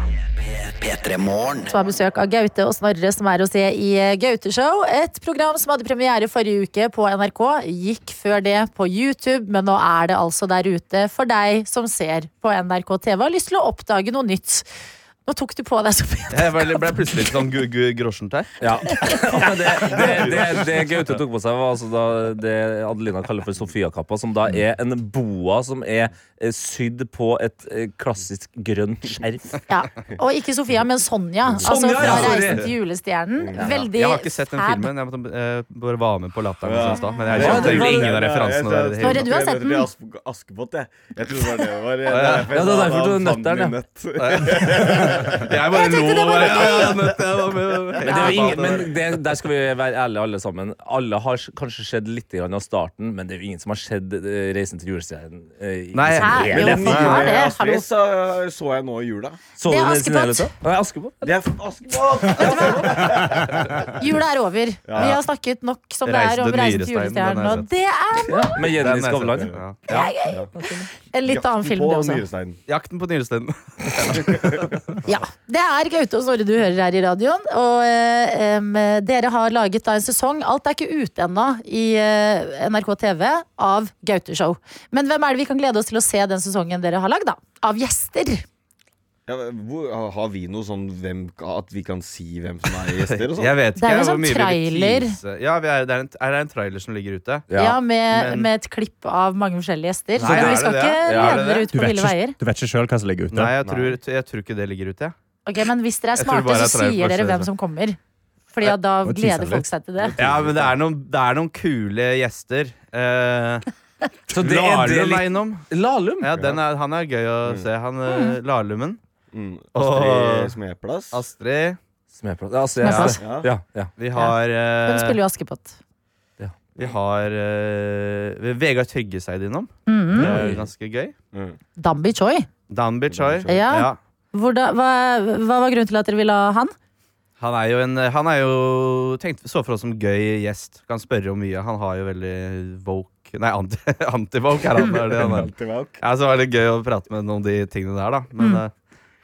P3 Morgen. som har besøk av Gaute og Snorre, som er å se i eh, Gauteshow. Et program som hadde premiere forrige uke på NRK. Gikk før det på YouTube, men nå er det altså der ute for deg som ser på NRK TV og har lyst til å oppdage noe nytt. Nå tok du på deg så mye. Jeg ble, ble plutselig litt sånn grosjent her. Ja. Det, det, det, det Gaute tok på seg, var altså da det Adelina kaller for Sofia-kappa, som da er en boa som er eh, sydd på et eh, klassisk grønt skjerf. Ja. Og ikke Sofia, men Sonja. altså fra ja, 'Reisen til julestjernen'. Veldig Jeg har ikke sett den filmen. Jeg måtte, uh, bare være med på latteren Ja. i stad. Men jeg Ja, skjønte ingen av ja, referansene. jeg- Snorre, hele du har Jeg sett den. Aske- Askepott, jeg. Jeg trodde det var det. var ja. det er derfor du han nøtteren, ja. Jeg bare lo. Men, det er der skal vi være ærlige, alle sammen. Alle har kanskje sett litt av starten, men det er jo ingen som har sett eh, 'Reisen til julestjernen'. eh, Nei. Jo, det hallo. Astrid så, så jeg nå i jula. Så Det er Askepott. Nei, Askepott. Det er Askepott! Jula er over. Vi har snakket nok som det er om 'Reisen til julestjernen', og det er nå! med Jenny Skavlan. ja. En litt annen film, det også. Nyrestein. Jakten på nyresteinen. Ja, Det er Gaute og Snorre du hører her i radioen. Og eh, em, dere har laget da en sesong. Alt er ikke ute ennå i eh, NRK TV av Gauteshow. Men hvem er det vi kan glede oss til å se den sesongen dere har lagd, da? Av gjester. Ja, hvor, har vi noe sånn hvem, At vi kan si hvem som er gjester? Og sånn? Jeg vet Det er ikke jo en sånn trailer. Ja, vi er, det er, en, er det en trailer som ligger ute? Ja, med, men- med et klipp av mange forskjellige gjester. Nei, Så vi skal det ikke Ja, lede dere ut på ville veier. du vet ikke sjøl hva som ligger ute? Nei, jeg tror, jeg tror ikke det ligger ute. Ok, Men hvis dere er smarte, er så sier dere hvem som kommer. Fordi da gleder folk seg til det. Ja, men det er noen, det er noen kule gjester. Eh, Så det er det Lahlum litt Lalum? Ja, den er, han er gøy å se. Han mm. Lahlummen. Mm. Astrid Smeplass. Astrid. Smeplass. Ja, Astrid, Smeplass. ja, ja. Vi har Hun eh, spiller jo Askepott. Vi har eh, Vegard Tryggeseid innom. Mhm. Det er ganske gøy. Mm. Dambi Choi. Danby Choi. Ja. Hvordan, hva, hva var grunnen til at dere ville ha han? Han er jo en Han er jo tenkt, så for oss som gøy gjest. Kan spørre om mye. Han har jo veldig woke Nei, anti- anti-woke er han. Er det han er. Ja, så var det gøy å prate med noen av de tingene der, da. Men eh,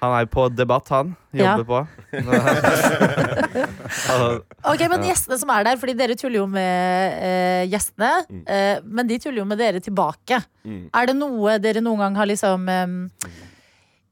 han er på debatt, han. Jobber på. Altså, Ok, men gjestene som er der, fordi dere tuller jo med eh, gjestene. eh, men de tuller jo med dere tilbake. Mm. Er det noe dere noen gang har liksom eh,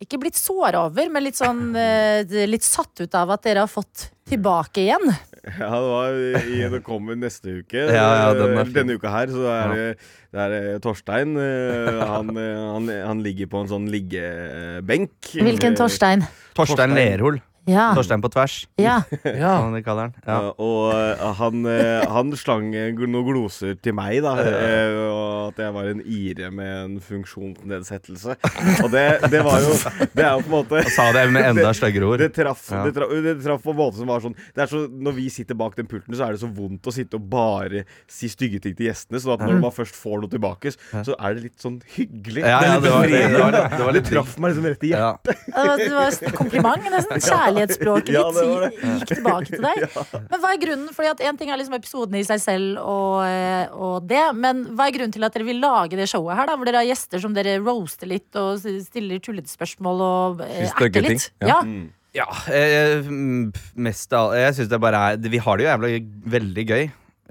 Ikke blitt såra over, men litt sånn eh, Litt satt ut av at dere har fått tilbake igjen? Ja, det, var, i, det kommer neste uke. Ja, ja, den er. Denne uka her så er det, det er eh, Torstein. eh, Han, eh, han, han ligger på en sånn liggebenk. Hvilken Torstein? Torstein Lerhol. Ja. Torstein på tvers, ja. som de kaller han. Ja. Ja, og eh, han, eh, han slang eh, noen gloser til meg, da. eh, Og at jeg var en ire med en funksjonsnedsettelse. Og det, det var jo Det er jo på en måte Sa det med enda styggere ord. Det traff, Ja. det, traff, det traff på en måte som var sånn det er så, Når vi sitter bak den pulten, så er det så vondt å sitte og bare si stygge ting til gjestene. Så at når man først får noe tilbake, så er det litt sånn hyggelig. Ja, ja, er litt det var- det var- det var det traff meg liksom rett i hjertet. Ja. Det var, det var kompliment. Nesten kjærlighetsspråket Ja, ditt gikk tilbake til deg. Men hva er grunnen? Fordi at En ting er liksom episoden i seg selv og, eh, og det, men hva er grunnen til at dere vil lage det showet her? da Hvor dere har gjester som dere roaster litt og stiller tullete spørsmål og eh, erter litt? ting. Ja. Ja. Ja, eh, mm, mest av Jeg syns det bare er Vi har det jo jævla veldig gøy.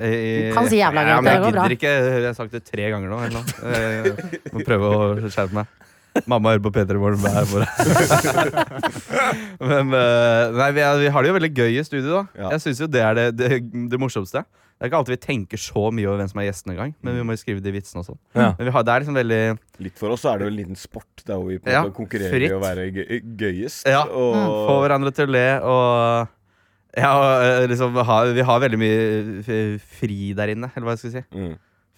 Eh, Du kan si jævla gøy, ja, men det jeg går bra. gidder ikke. Jeg har sagt det tre ganger nå. Eller noe. Jeg må prøve å skjerpe meg. Mamma hører på P3 Morgen hver morgen. Men eh, nei, vi, er, vi har det jo veldig gøy i studio. da Ja. Jeg syns jo det er det, det, det morsomste. Det er ikke alltid vi tenker så mye over hvem som er gjestene engang. Men vi må jo skrive de vitsene og sånn. Ja. Men vi har, det er liksom veldig Litt for oss så er det jo en liten sport der vi på Ja, konkurrerer fritt. i å være gøy, gøyest. Ja, og, Få hverandre til å le og ja, og, eh, liksom, Vi har veldig mye fri der inne, eller hva jeg skal si. Mm.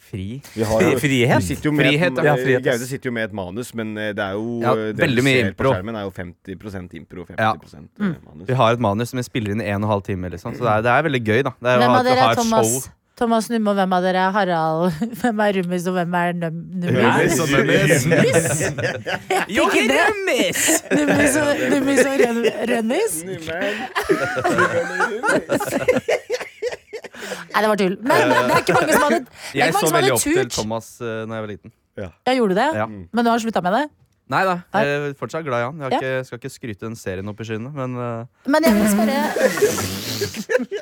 Fri? Vi har Frihet? Vi sitter jo med Frihet, et, ja. ja, Gaute sitter jo med et manus, men eh, det er jo Ja, Det du ser impro. på skjermen, er jo 50 impro, 50 Ja. eh, manus. Vi har et manus som vi spiller inn i en og en halv time. Liksom. Så det er, det er veldig gøy. da det er, Hvem av dere er Thomas, show. Thomas Numme, og hvem av dere er Harald? Hvem er Rummis, og hvem er Num Nummis? Nummis og Nummis. Jo, Nummis! Nummis og, Rønnis? Nei, det var tull. Men det er ikke mange som hadde, det er Jeg ikke mange så som veldig hadde opp til turt. Thomas uh, når jeg var liten. Ja, gjorde det, Ja. men nå har slutta med det. Nei da, jeg er fortsatt glad i han. Jeg har Ja. ikke, skal ikke skryte den serien opp i skyene, men uh, Men jeg vil spørre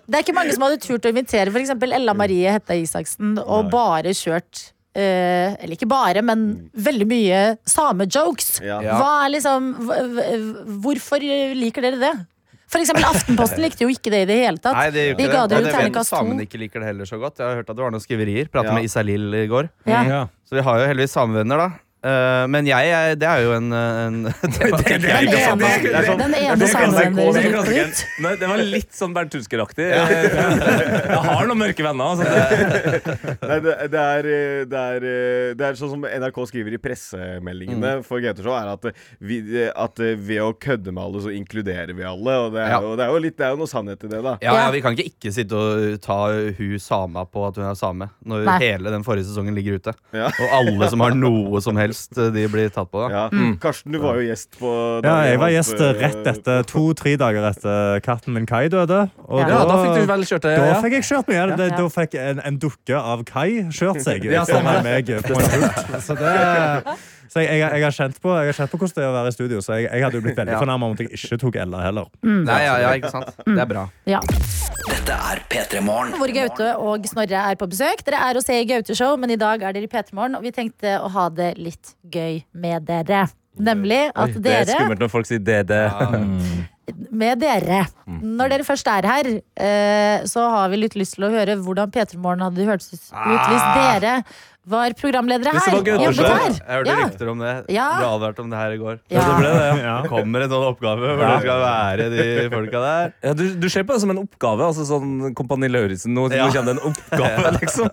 Det er ikke mange som hadde turt å invitere f.eks. Ella Marie Hetta Isaksen og bare kjørt eh, eller ikke bare, men veldig mye samejokes. Ja. Hva er liksom hva- Hvorfor liker dere det? For eksempel Aftenposten likte jo ikke det i det hele tatt. Nei, det gjør De ikke ga det. Og jo det vet terningkast to. samene ikke liker det heller så godt. Jeg har hørt at det var noen skriverier. Pratet Ja. med Isalill i går. Ja. Ja. Så vi har jo heldigvis samevenner, da. Eh, men jeg, jeg, det er jo en, en det, var- Den ene, den ene samevennen dere. Det var litt sånn Bernt Husker-aktig. Jeg har noen mørke venner. Altså. Nei, det, det, er, det, er, det er sånn som NRK skriver i pressemeldingene Mm. for GT-show, er at, vi, at ved å kødde med alle, så inkluderer vi alle. Og det er, Ja. det er, jo, litt, det er jo noe sannhet i det, da. Ja, ja, Vi kan ikke ikke sitte og ta hun sama på at hun er same, når Nei. hele den forrige sesongen ligger ute. Ja. Og alle som har noe som helst, de blir tatt på. da Ja. Mm. Karsten, du var jo gjest på Ja, jeg var gjest eh, eh, rett etter to-tre dager etter katten min Kai døde. Og Ja. Ja, da fikk du vel kjørt det. Da fikk jeg kjørt meg. Ja. Da fikk en, en dukke av Kai kjørt seg Ja, foran stemmer. meg på en pult. Så, det, så jeg, jeg, jeg, har kjent på, jeg har kjent på hvordan det er å være i studio, så jeg, jeg hadde jo blitt veldig Ja. fornærma om at jeg ikke tok Ella heller. Nei, ja, ja, ikke sant? Det er bra. Ja. Dette er P3 Morgen. Hvor Gaute og Snorre er på besøk. Dere er se i Gaute-show, men i dag er dere i P3 Morgen, og vi tenkte å ha det litt gøy med dere. Nemlig at Oi, det er skummelt når folk sier det, det. med dere. Når dere først er her, eh, så har vi litt lyst til å høre hvordan P3 Morgen hadde hørtes ut hvis dere var programledere her. var gøy, her. Jeg hørte Ja. rykter om det. Ja. Ble advart om det her i går. Ja. Det ble det, ja. Kommer en sånn oppgave hvor det skal være de folka der. Ja, du, du ser på det som en oppgave. Altså sånn Kompani Lauritzen. Nå, Ja. nå kommer det en oppgave, liksom.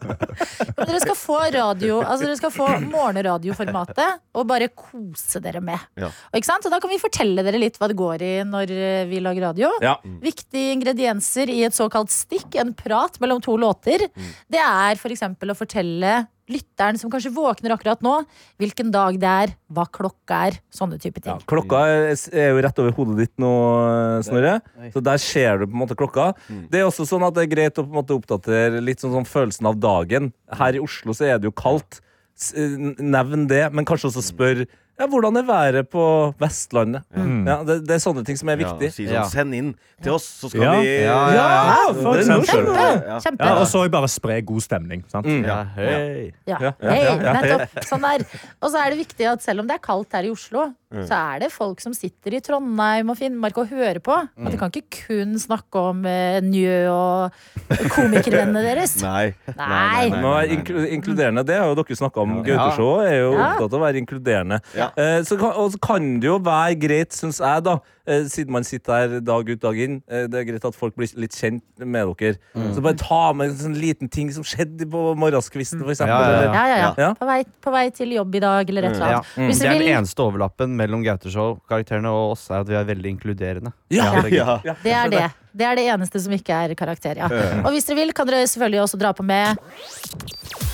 Men dere skal få radio Altså dere skal få morgenradioformatet og bare kose dere med. Ja. Ikke sant? og da kan vi fortelle dere litt hva det går i når eh, vi lager radio. Ja. Viktige ingredienser i et såkalt stikk, en prat mellom to låter, det er f.eks. å fortelle lytteren som kanskje våkner akkurat nå, hvilken dag det er, hva klokka er, sånne type ting. Klokka er er jo rett over hodet ditt nå, Snorre. Så der ser du på en måte klokka. Det er også sånn at det er greit å på en måte oppdatere litt sånn, sånn følelsen av dagen. Her i Oslo så er det jo kaldt. Nevn det, men kanskje også spør ja, hvordan er været på Vestlandet. Ja, det, det er sånne ting som er Ja, viktig. si sånn, Ja. Send inn til oss, så skal Ja. vi Ja, Ja, for det er eksempel. Ja. Kjempe. Ja, og så bare spre god stemning. Sant? Ja, hei. Ja. Ja, ja, Hei, ja, ja, nettopp. Sånn der. Og så er det viktig at selv om det er kaldt her i Oslo, så er det folk som sitter i Trondheim og Finnmark og hører på. At de kan ikke kun snakke om uh, Njø og komikervennene deres. Nei. Nei. nei. nei, nei inklu inkluderende. Det har jo dere snakka om. Gaute Gauteshow er jo Ja. opptatt av å være inkluderende. Ja. Eh, så og så kan det jo være greit, syns jeg, da, siden man sitter her dag ut dag inn, eh, det er greit at folk blir litt kjent med dere. Så bare ta med en sånn liten ting som skjedde på morgenskvisten, for eksempel. Ja, ja, ja. Ja, ja, ja. Ja. På, vei, på vei til jobb i dag, eller et eller Ja. annet. Hvis Det er den eneste overlappen mellom Gauteshow-karakterene og oss, er at vi er veldig inkluderende. Ja. det er. Ja. det er det. Det er det eneste som ikke er karakter. Ja. Og hvis dere vil, kan dere selvfølgelig også dra på med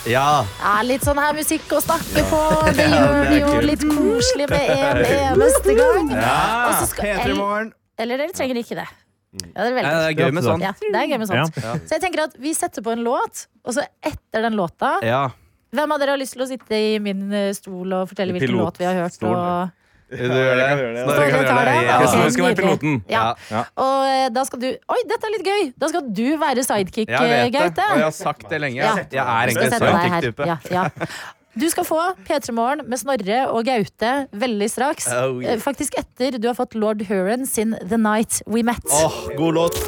Ja. ja, litt sånn her musikk å snakke på. Det gjør vi jo litt koselig med en eneste gang. Og så skal- P3 Morgen. Eller dere trenger ikke det. Ja, dere Nei, det er gøy med sånt. Ja, det er gøy med sånt. Ja. Så jeg tenker at vi setter på en låt, og så etter den låta Ja. Hvem av dere har lyst til å sitte i min eh, stol og fortelle hvilken Pilot- låt vi har hørt? Og, Du gjør det? kan gjøre det. Snorre kan gjøre det. det. Ja. Skal være piloten. Ja. Og eh, da skal du Oi, dette er litt gøy! Da skal du være sidekick, Jeg Gaute. jeg har sagt det lenge. Jeg er egentlig sidekick-type. Ja, ja. Du skal få P3 Morgen med Snorre og Gaute veldig straks. Oh, yeah. Eh, Faktisk etter du har fått Lord Huron sin The Night We Met. Oh, god låt.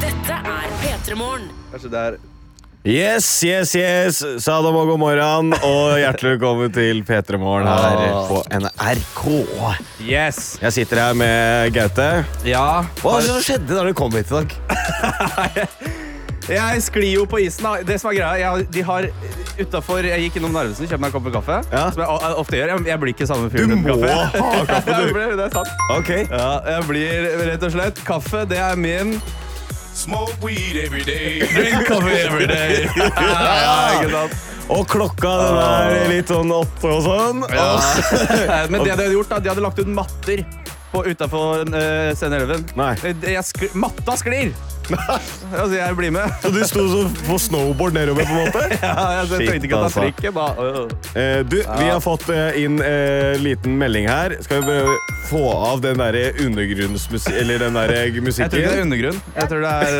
Dette er P3 Morgen. Kanskje det er Yes, yes, yes. Sadam og god morgen, og hjertelig velkommen til P3 Morgen her på NRK. Yes. Jeg sitter her med Gaute. Ja. Hva skjedde da du kom hit i dag? Jeg sklir jo på isen. da. Det som er greia, jeg, de har utenfor, Jeg gikk innom Narvesen kjøpte meg en kopp med kaffe. Ja. Som jeg o- ofte gjør. Jeg, jeg blir ikke samme fyr Du uten må kaffe. ha kaffe, du. Jeg blir- det er sant. Ok. Ja, jeg blir rett og slett Kaffe, det er min Smoke weed every day. Drink coffee every day. ja, ikke sant? Og klokka den er litt sånn åtte og sånn. Ja. Men det de hadde gjort, da, de hadde lagt ut matter utafor uh, 7-Eleven. Jeg skl matta sklir! altså, jeg blir med. Så du sto som på snowboard nedover, på en måte? ja, jeg tenkte ikke å ta trikken. Da. Uh, du, du, vi har fått eh, inn uh, liten melding her. Skal vi få av den derre undergrunnsmusikken Eller den derre musikken? Jeg tror ikke det er undergrunn. Jeg tror det er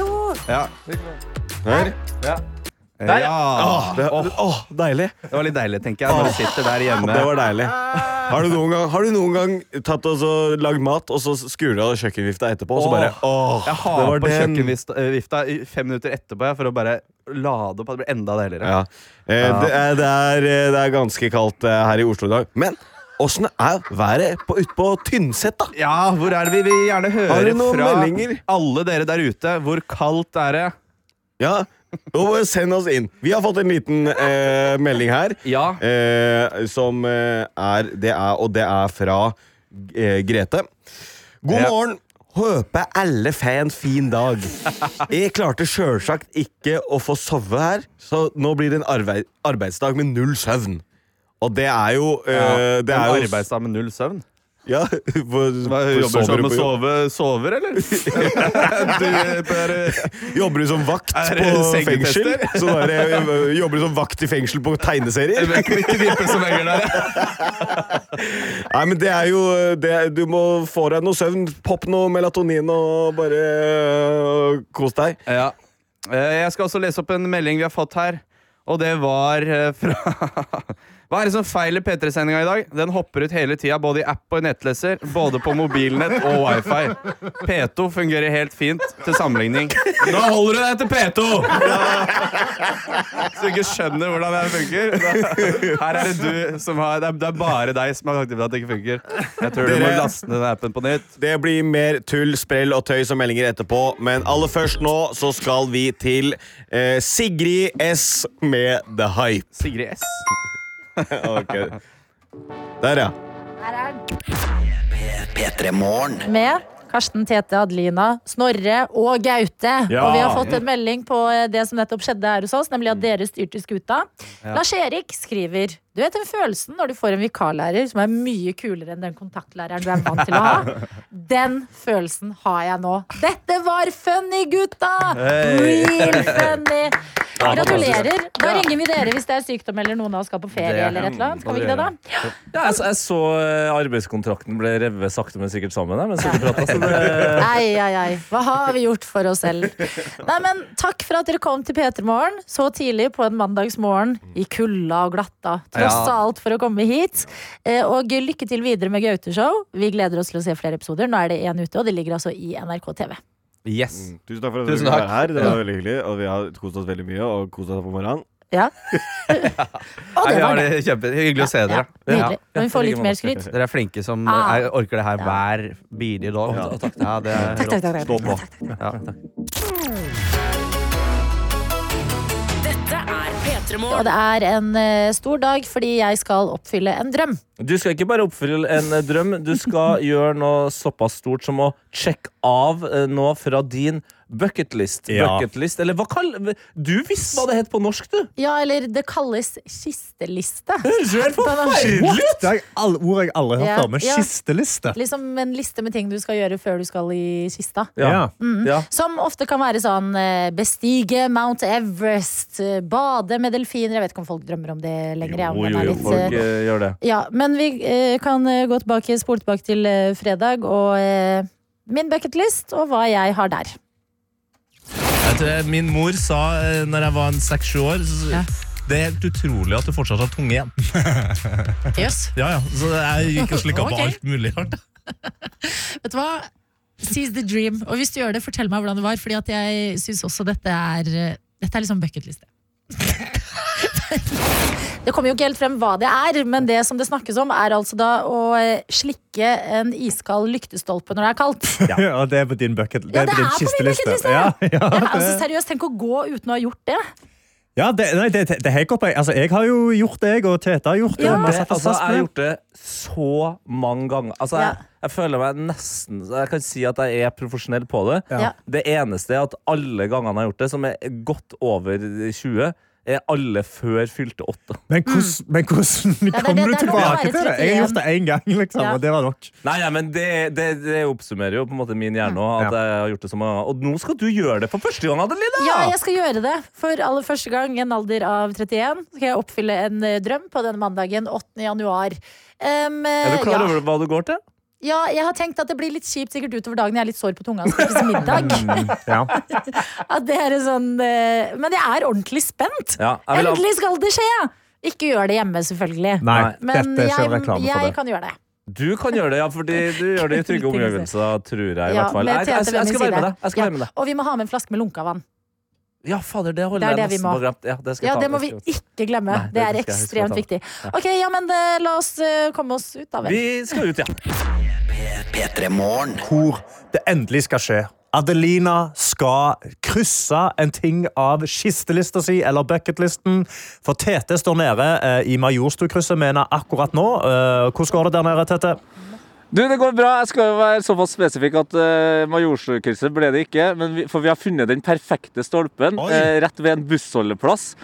uh! Ja. Her. ja. Der, ja. ja. Åh, det, åh, deilig. Det var litt deilig, tenker jeg, når du sitter der hjemme. Det var deilig. Har du noen gang, har du noen gang tatt og så lagd mat, og så skrur du av kjøkkenvifta etterpå, og så bare åh, Jeg det har var på den. kjøkkenvifta i fem minutter etterpå jeg, for å bare lade opp at det blir enda deiligere. Ja. Eh, Det, er, det, er, eh, det er ganske kaldt eh, her i Oslo i dag. Men åssen er været på, ute på Tynset, da? Ja, hvor er det vi vil gjerne høre fra meldinger? alle dere der ute? Hvor kaldt er det? Ja, send oss inn. Vi har fått en liten eh, melding her. Eh, som eh, er, det er Og det er fra eh, Grete. God Ja. morgen. Håper alle får en fin dag. Jeg klarte sjølsagt ikke å få sove her, så nå blir det en arbeid, arbeidsdag med null søvn. Og det er jo eh, det er en arbeidsdag med null søvn? Ja, for, for jobber som på sove, sover, eller? du, per, Jobber du som vakt på fengsel? Så bare, eh, jobber du som vakt i fengsel på tegneserier? Ikke vippe som henger der. Nei, men det er jo det, Du må få deg noe søvn. Popp noe melatonin og bare øh, kos deg. Ja. Eh, Jeg skal også lese opp en melding vi har fått her. Og det var fra Hva er det som feiler P3-sendinga i dag? Den hopper ut hele tida, både i app og i nettleser. Både på mobilnett og wifi. P2 fungerer helt fint til sammenligning. Nå holder du deg til P2! Så du ikke skjønner hvordan det funker. Her er det du som har Det er, bare deg som har sagt at det ikke funker. Jeg tror du må laste ned appen på nytt. Det blir mer tull, sprell og tøys og meldinger etterpå, men aller først nå så skal vi til eh, Sigrid S med The Hype. Sigrid S. ok. Der, ja. Her er den. Med Karsten, Tete, Adelina, Snorre og Gaute. Ja. Og vi har fått en melding på eh, det som nettopp skjedde her hos oss, nemlig at dere styrte skuta. Ja. Lars-Erik skriver Du vet den følelsen når du får en vikarlærer som er mye kulere enn den kontaktlæreren du er vant til å ha? Den følelsen har jeg nå. Dette var funny, gutta! Real funny! Gratulerer. Da ringer vi dere hvis det er sykdom eller noen av oss skal på ferie. Eller et eller annet. Skal vi ikke det, da? Ja, jeg, jeg så eh, arbeidskontrakten ble revet sakte, men sikkert sammen. dere pratet, så det, Ei, ei, ei. Hva har vi gjort for oss selv? Nei, men Takk for at dere kom til P3 Morgen så tidlig på en mandagsmorgen i kulda og glatta. Tross Ja. alt for å komme hit. Eh, Og lykke til videre med Gaute-show. Vi gleder oss til å se flere episoder. Nå er det én ute, og det ligger altså i NRK TV. Yes. Tusen takk for at Tusen du takk. var her. Det var veldig hyggelig, og vi har kost oss veldig mye. Og kost oss på morgenen. Ja. og det var det. det kjempe Hyggelig å se dere. Ja, nydelig. Kan vi får litt mer skryt? Dere er flinke som Ah. er, orker det her hver bidige dag. Ja. Ja, det er Takk, takk, takk, takk. Stå på. Ja. Dette Og det er en eh, stor dag fordi jeg skal oppfylle en drøm. Du skal ikke bare oppfylle en eh, drøm, du skal gjøre noe såpass stort som å sjekke av eh, noe fra din bucketlist. Ja. Bucketlist, eller hva kall... Du visste hva det het på norsk, du! Ja, eller det kalles kisteliste. jo forferdelig? Det er all, ord jeg aldri har hørt. Men ja. kisteliste. Liksom en liste med ting du skal gjøre før du skal i kista. Ja. Mm. Ja. Som ofte kan være sånn eh, bestige Mount Everest, bade med delfiner. Jeg vet ikke om folk drømmer om det lenger. Jo, jo, er jo, litt, folk eh, gjør det. ja, men vi eh, kan eh, gå tilbake, spole tilbake til eh, fredag og min bucketlist og hva jeg har der. Vet Min mor sa når jeg var en seks-sju år Ja. Det er helt utrolig at du fortsatt har tunge igjen. Yes. ja, ja. Så jeg gikk og slikka okay. på alt mulig rart. Vet du hva? Seize the dream. Og hvis du gjør det, fortell meg hvordan det var. Fordi at jeg syns også dette er Dette er liksom bucketliste. Det kommer jo ikke helt frem hva det er, men det som det snakkes om, er altså da å eh, slikke en iskald lyktestolpe når det er kaldt. Ja. og det er på din bucket Ja, det på er på min kisteliste. bucketliste. Ja, ja, Ja, altså, seriøst, tenk å gå uten å ha gjort det. ja, det, nei, det, det er helt oppe. Altså, jeg har jo gjort det, jeg, og Tete har gjort det. Ja. Det, altså, jeg har gjort det så mange ganger. Altså, Ja. jeg, jeg føler meg nesten Jeg kan si at jeg er profesjonell på det. Ja. Det eneste er at alle gangene jeg har gjort det, som er godt over 20, er alle før fylte åtte. Men hvordan, men hvordan det er kom det- du det er tilbake til det? Jeg har gjort det én gang, liksom, Ja. og det var nok. Nei, nei, men det, det, det oppsummerer jo på en måte min hjerne òg. Og nå skal du gjøre det for første gang, Adelina! Ja, jeg skal gjøre det. For aller første gang i en alder av 31 skal jeg oppfylle en eh, drøm på denne mandagen 8. januar. Um, Er du klar ja. over hva du går til? Ja, jeg har tenkt at det blir litt kjipt sikkert utover dagen. Jeg er litt sår på tunga. Skal spise middag. Ja. At det er sånn, eh, men jeg er ordentlig spent. Ja, jeg vil Endelig skal det skje! Ikke gjør det hjemme, selvfølgelig. Nei, Men er jeg, jeg det. kan gjøre det. Du kan gjøre det, ja, fordi du gjør det i trygge omgivelser, tror jeg. i Ja, hvert fall. Jeg, jeg, jeg, skal være med deg. Ja. Og vi må ha med en flaske med lunka vann. Ja, fader, det holder Det er jeg nesten på glemt. Ja, det skal Ja, ta. det må vi ikke glemme. Nei, det er huske å ekstremt ta. viktig. Ja. Ok, ja, men eh, la oss eh, komme oss ut da vel. Vi skal ut, ja. P3 Hvor det endelig skal skje. Adelina skal krysse en ting av kistelista si, eller bucketlisten. For Tete står nede eh, i Majorstukrysset, mener akkurat nå. Eh, hvordan går det der nede, Tete? Du, det går bra. Jeg skal jo være såpass spesifikk at uh, Majorstukrysset ble det ikke. Men vi, for vi har funnet den perfekte stolpen eh, rett ved en bussholdeplass.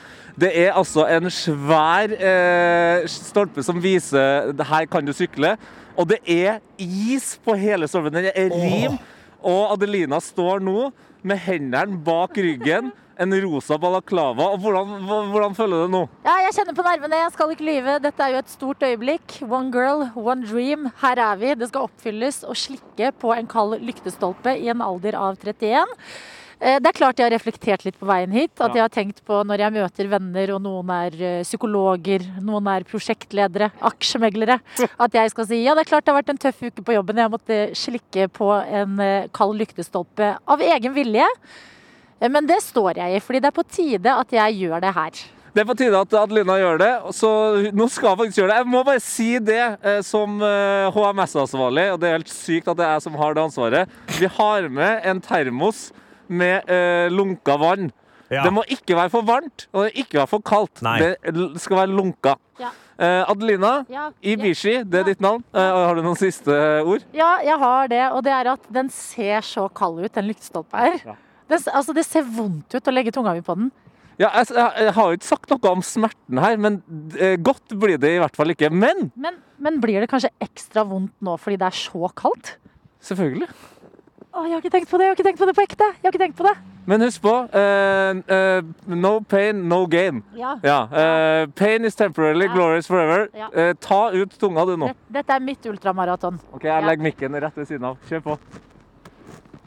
Det er altså en svær uh, stolpe som viser her kan du sykle. Og det er is på hele stolpen. Den er rim. Og Adelina står nå med hendene bak ryggen, en rosa balaklava. Og hvordan, hvordan føler du det nå? Ja, jeg kjenner på nervene. Jeg skal ikke lyve. Dette er jo et stort øyeblikk. One girl, one dream. Her er vi. Det skal oppfylles å slikke på en kald lyktestolpe i en alder av 31. Eh, Det er klart jeg har reflektert litt på veien hit. At jeg har tenkt på når jeg møter venner, og noen er eh, psykologer, noen er prosjektledere, aksjemeglere, at jeg skal si ja, det er klart det har vært en tøff uke på jobben. Jeg måtte slikke på en eh, kald lyktestolpe av egen vilje. Men det står jeg i, fordi det er på tide at jeg gjør det her. Det er på tide at Adelina gjør det, så nå skal hun faktisk gjøre det. Jeg må bare si det eh, som HMS-ansvarlig, og det er helt sykt at det er jeg som har det ansvaret. Vi har med en termos med eh, lunka vann. Ja. Det må ikke være for varmt, og det må ikke være for kaldt. Nei. Det skal være lunka. Ja. Eh, Adelina, Ja. Ibishi, det er ditt navn. Eh, har du noen siste ord? Ja, jeg har det, og det er at den ser så kald ut, den lyktestolpa her. Det, altså, det ser vondt ut å legge tunga mi på den. Ja, jeg, jeg, jeg har jo ikke sagt noe om smerten her, men eh, godt blir det i hvert fall ikke. Men Men, men blir det kanskje ekstra vondt nå fordi det er så kaldt? selvfølgelig. Å, jeg har ikke tenkt på det, jeg har ikke tenkt på det på ekte. Jeg har ikke tenkt på det. Men husk på eh, eh, no pain, no gain. Ja. eh, pain is temporarily, Ja. glorious forever. Ja. Eh, ta ut tunga du nå. Dette, dette er mitt ultramaraton. Ok, Jeg legger mikken rett ved siden av. Kjør på.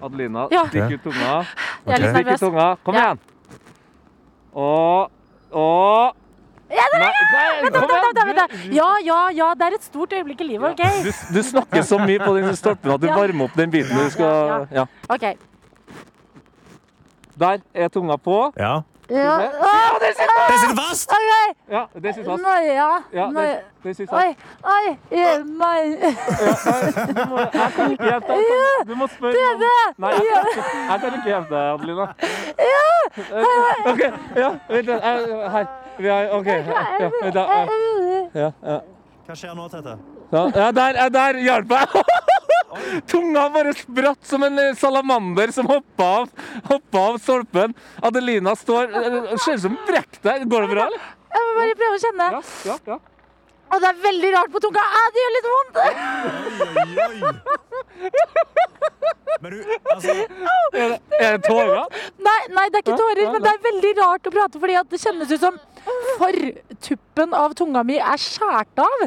Adelina, Ja. stikk ut tunga. Er litt Stikk ut tunga. Kom Ja. igjen. Og Og Ja, det er nei, Vent, vent, vent, vent, vent. Ja, ja, ja, det er et stort øyeblikk i livet, OK? Du, du snakker så mye på den stolpen at du Ja. varmer opp den biten du skal Ja. OK. Der er tunga på. Ja. Ja, Ja, det sitter fast! Okay. Ja, det sitter fast. Nei, ja. Ja, det, det sitter fast. Oi, oi, eh, nei. Du må, jeg kan ikke hjelpe deg. Du må spørre Det det. Nei, jeg jeg kan ikke hjelpe deg, Adelina. OK. Ja, vent litt. Her. Vi er, OK. Ja, ja, da. Ja, ja. Hva skjer nå, Tete? Ja, ja, der, ja, der hjalp jeg! Tunga bare spratt som en eh, salamander som hoppa av, hoppa av stolpen. Adelina står eh, Ser ut som brekk deg. Går det bra, eller? Jeg må bare prøve å kjenne. Ja, ja, ja. Og det er veldig rart på tunga. Ah, det gjør litt vondt. Men du, altså Er det, er det tårer? Nei, nei, det er ikke tårer, men det er veldig rart å prate, fordi at det kjennes ut som fortuppen av tunga mi er skåret av.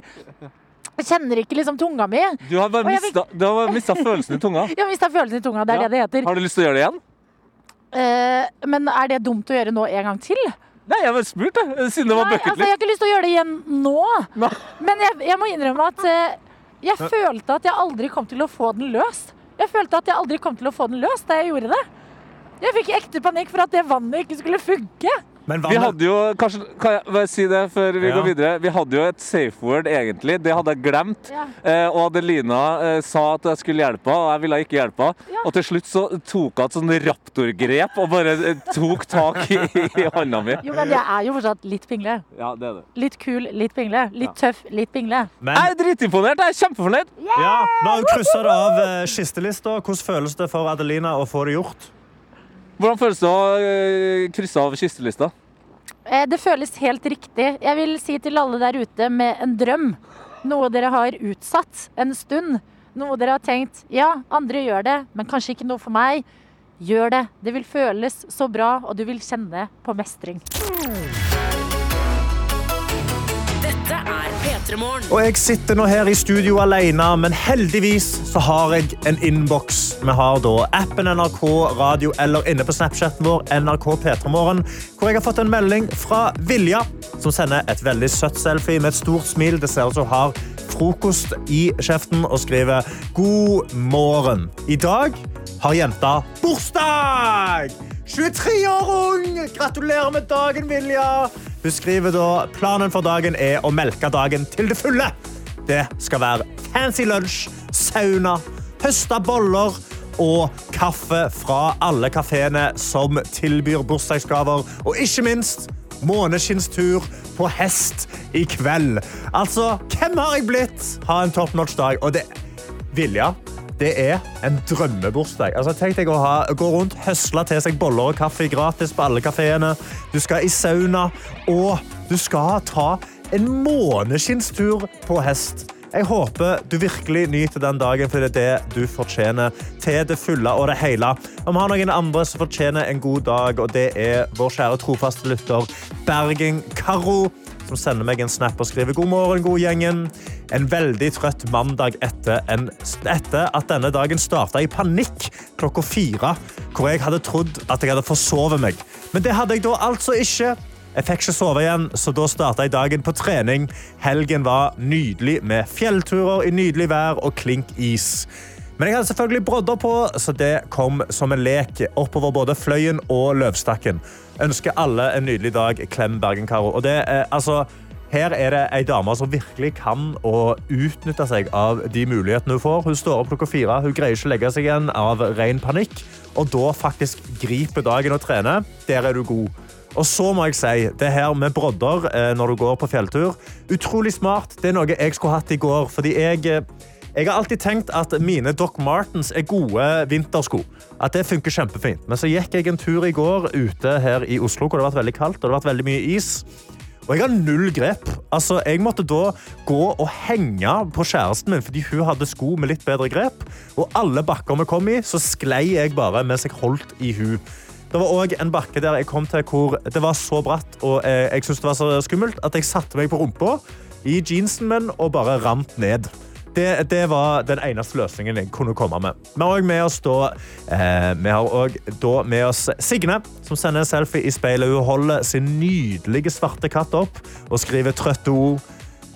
Jeg kjenner ikke liksom tunga mi. Du har bare mista, du har bare mista følelsen i tunga. Jeg har mista følelsen i tunga, det er Ja. det det heter. Har du lyst til å gjøre det igjen? Uh, men er det dumt å gjøre nå en gang til? Nei, jeg bare spurte, siden det var bucketlist. altså, jeg har ikke lyst til å gjøre det igjen nå. Men jeg, jeg må innrømme at eh, jeg følte at jeg aldri kom til å få den løst. Jeg følte at jeg aldri kom til å få den løst da jeg gjorde det. Jeg fikk ekte panikk for at det vannet ikke skulle funke. Men Vi hadde jo, kanskje, kan jeg bare si det før vi Ja. går videre? Vi hadde jo et safe word, egentlig. Det hadde jeg glemt. Ja. Eh, og Adelina eh, sa at jeg skulle hjelpe henne, og jeg ville ikke hjelpe henne. Og til slutt så tok hun et sånn raptorgrep og bare eh, tok tak i, i hånda mi. Jo, men jeg er jo fortsatt litt pingle. Ja, det er det. Litt kul, litt pingle. Litt tøff, litt pingle. Men Jeg er dritimponert. Jeg er kjempefornøyd. ja, nå kryssa det av eh, kistelista. Hvordan føles det for Adelina å få det gjort? Hvordan føles det å eh, krysse av kistelista? Eh, Det føles helt riktig. Jeg vil si til alle der ute med en drøm, noe dere har utsatt en stund, noe dere har tenkt ja, andre gjør det, men kanskje ikke noe for meg. Gjør det. Det vil føles så bra, og du vil kjenne på mestring. Og jeg sitter nå her i studio alene, men heldigvis så har jeg en innboks. Vi har da appen NRK Radio eller inne på Snapchaten vår NRK P3morgen, hvor jeg har fått en melding fra Vilja, som sender et veldig søtt selfie med et stort smil. Det ser ut som hun har frokost i kjeften og skriver god morgen. I dag har jenta bursdag! 23 år ung! Gratulerer med dagen, Vilja! Hun skriver da planen for dagen er å melke dagen til det fulle. Det skal være fancy lunsj, sauna, høsta boller og kaffe fra alle kafeene som tilbyr bursdagsgaver. Og ikke minst måneskinnstur på hest i kveld. Altså, hvem har jeg blitt? Ha en top notch dag. Og det Vilja, det er en drømmebursdag. Altså, tenk deg å ha, gå rundt, høsle til seg boller og kaffe gratis på alle kafeene. Du skal i sauna, og du skal ta en måneskinnstur på hest. Jeg håper du virkelig nyter den dagen, for det er det du fortjener til det fulle og det hele. Og vi har noen andre som fortjener en god dag, og det er vår kjære trofaste lytter Bergen Karo som sender meg en snap og skriver god morgen, god gjengen. En veldig trøtt mandag etter, en, etter at denne dagen starta i panikk klokka fire, hvor jeg hadde trodd at jeg hadde forsovet meg. Men det hadde jeg da altså ikke. Jeg fikk ikke sove igjen, så da starta jeg dagen på trening. Helgen var nydelig med fjellturer i nydelig vær og klink is. Men jeg hadde selvfølgelig brodder på, så det kom som en lek oppover både Fløyen og Løvstakken. Ønsker alle en nydelig dag. Klem Bergen-Karo. Og det, er, altså, her er det ei dame som virkelig kan å utnytte seg av de mulighetene hun får. Hun står opp klokka fire, hun greier ikke å legge seg igjen av ren panikk, og da faktisk griper dagen og trener. Der er du god. Og så må jeg si, det her med brodder eh, når du går på fjelltur, utrolig smart. Det er noe jeg skulle hatt i går, fordi jeg eh, jeg har alltid tenkt at mine Doc Martens er gode vintersko. At det funker kjempefint. Men så gikk jeg en tur i går ute her i Oslo, hvor det har vært veldig kaldt og det har vært veldig mye is. Og jeg har null grep. Altså, jeg måtte da gå og henge på kjæresten min fordi hun hadde sko med litt bedre grep. Og alle bakker vi kom i, så sklei jeg bare mens jeg holdt i hun. Det var òg en bakke der jeg kom til hvor det var så bratt og jeg, jeg syntes det var så skummelt at jeg satte meg på rumpa i jeansen min og bare rant ned. Det, det, var den eneste løsningen jeg kunne komme med. Vi har også med eh, også med oss Signe, som sender en selfie i speilet. Hun holder sin nydelige svarte katt opp og skriver trøtte ord.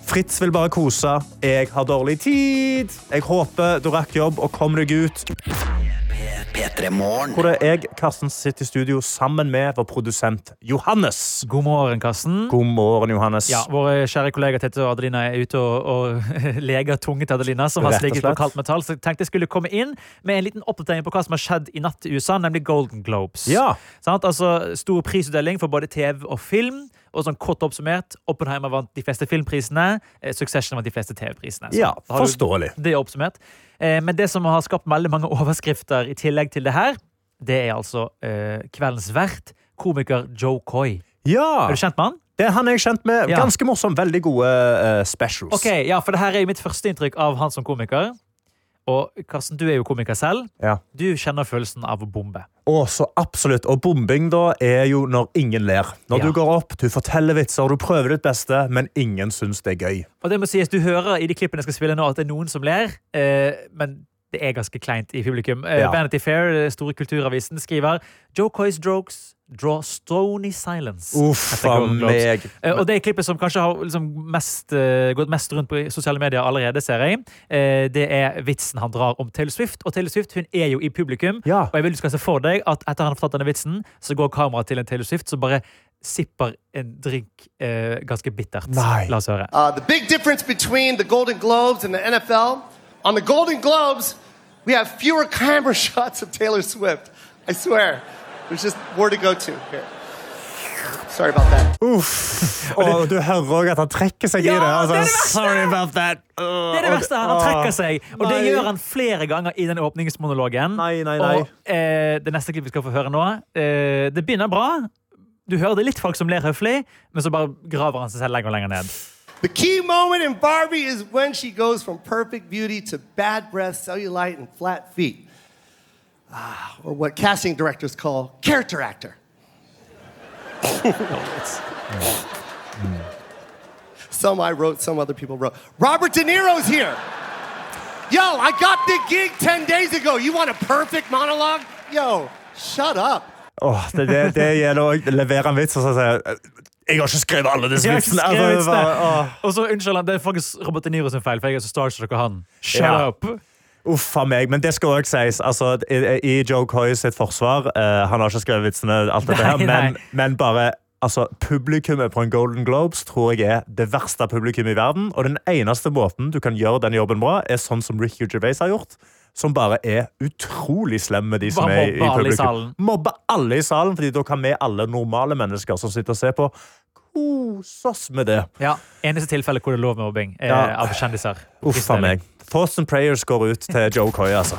Fritz vil bare kose. Jeg har dårlig tid. Jeg håper du rakk jobb og kom deg ut. Hvor det er jeg, Karsten, sitter i studio sammen med vår produsent Johannes. God morgen, Karsten. God morgen, Johannes. Ja, Vår kjære kollega Tete og Adelina er ute og, og leger tunge til Adelina, som har Rett på kaldt metall. Så jeg tenkte jeg skulle komme inn med en liten oppdatering på hva som har skjedd i natt i USA, nemlig Golden Globes. Ja. Sant? Altså Stor prisutdeling for både TV og film. Og sånn kort oppsummert, Oppenheimer vant de fleste filmprisene. eh, Succession vant de fleste TV-prisene. Ja, forståelig. Det er oppsummert. Eh, Men det som har skapt veldig mange overskrifter i tillegg til det her, det er altså eh, kveldens vert, komiker Joe Coy. Ja. Er du kjent med han? Det er han er jeg kjent med. Ganske morsom. Veldig gode uh, specials. Ok, ja, for det her er mitt første inntrykk av han som komiker. Og Karsten, du er jo komiker selv. Ja. Du kjenner følelsen av å bombe. Å, så absolutt. Og bombing da er jo når ingen ler. Når Ja. du går opp, du forteller vitser, du prøver ditt beste, men ingen syns det er gøy. Og det må sies, Du hører i de klippene jeg skal spille nå at det er noen som ler, eh, men det er ganske kleint i publikum. Eh, Ja. Vanity Fair, den store kulturavisen, skriver Joe Coys jokes draw stony silence. Uff a meg. Eh, og det er klippet som kanskje har liksom mest, eh, gått mest rundt på sosiale medier allerede, ser jeg. Eh, det er vitsen han drar om Taylor Swift. Og Taylor Swift hun er jo i publikum. Og jeg vil du skal se for deg at etter han har fortalt denne vitsen, så går kameraet til en Taylor Swift som bare sipper en drink eh, ganske bittert. Nei. La oss høre. Uh, the big difference between the Golden Globes and the NFL on the Golden Globes, we have fewer camera shots of Taylor Swift. I swear. There's just more to go to here. Sorry about that. Uff. Og du hører òg at han trekker seg i det. Altså, det er det! Sorry about that. Det er det verste. Han trekker seg. Og det gjør han flere ganger i den åpningsmonologen. Nei, nei, nei. Og eh, det neste klippet vi skal få høre nå, eh, det begynner bra. Du hører det litt folk som ler høflig, men så bare graver han seg selv lenger og lenger ned. The key moment in Barbie is when she goes from perfect beauty to bad breath, cellulite, and flat feet. Ah, or what casting directors call character actor. some I wrote, some other people wrote. Robert De Niro's here. Yo, I got the gig 10 days ago. You want a perfect monologue? Yo, shut up. Åh, det, det, det gjelder å levere en vits og så si Jeg har ikke skrevet alle disse Jeg har ikke vitsene. Altså, det. Og så unnskyld han, Det er faktisk Robert De Niro sin feil, for jeg er så starstruck av han. Shut Ja. up! Uff a meg. Men det skal òg sies. Altså, i, I Joe Coy sitt forsvar uh, Han har ikke skrevet vitsene, alt dette her, men, men bare Altså, Publikummet på en Golden Globes tror jeg er det verste publikummet i verden. Og den eneste måten du kan gjøre den jobben bra, er sånn som Ricky Gervais har gjort. Som bare er utrolig slem med de som Bare er i, i mobbe alle i publikum. salen. Mobbe alle i salen, fordi da kan vi alle normale mennesker som sitter og ser på, kose oss med det. Ja, Eneste tilfelle hvor det er lov med mobbing, er Ja. av kjendiser. Uff a meg. Thoughts and prayers går ut til Joe Coy, altså.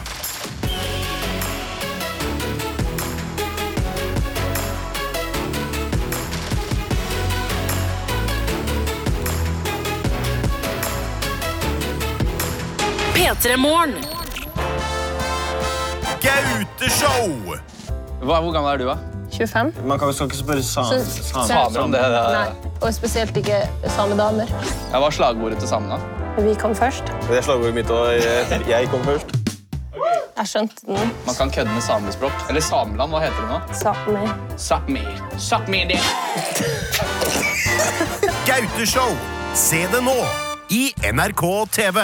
P3 Gauteshow! Hvor gammel er du, da? 25. Man kan, skal ikke spørre samer Så- sa, Samer om det. det Nei, og spesielt ikke samedamer. Ja, hva er slagordet til samene? Vi kom først. Det er slagordet mitt, jeg, jeg kom først. Jeg skjønte den. Man kan kødde med samespråk. Eller Sameland, hva heter det nå? Sápmi. Sápmi. Sápmi det. Gauteshow. Se det nå i NRK TV.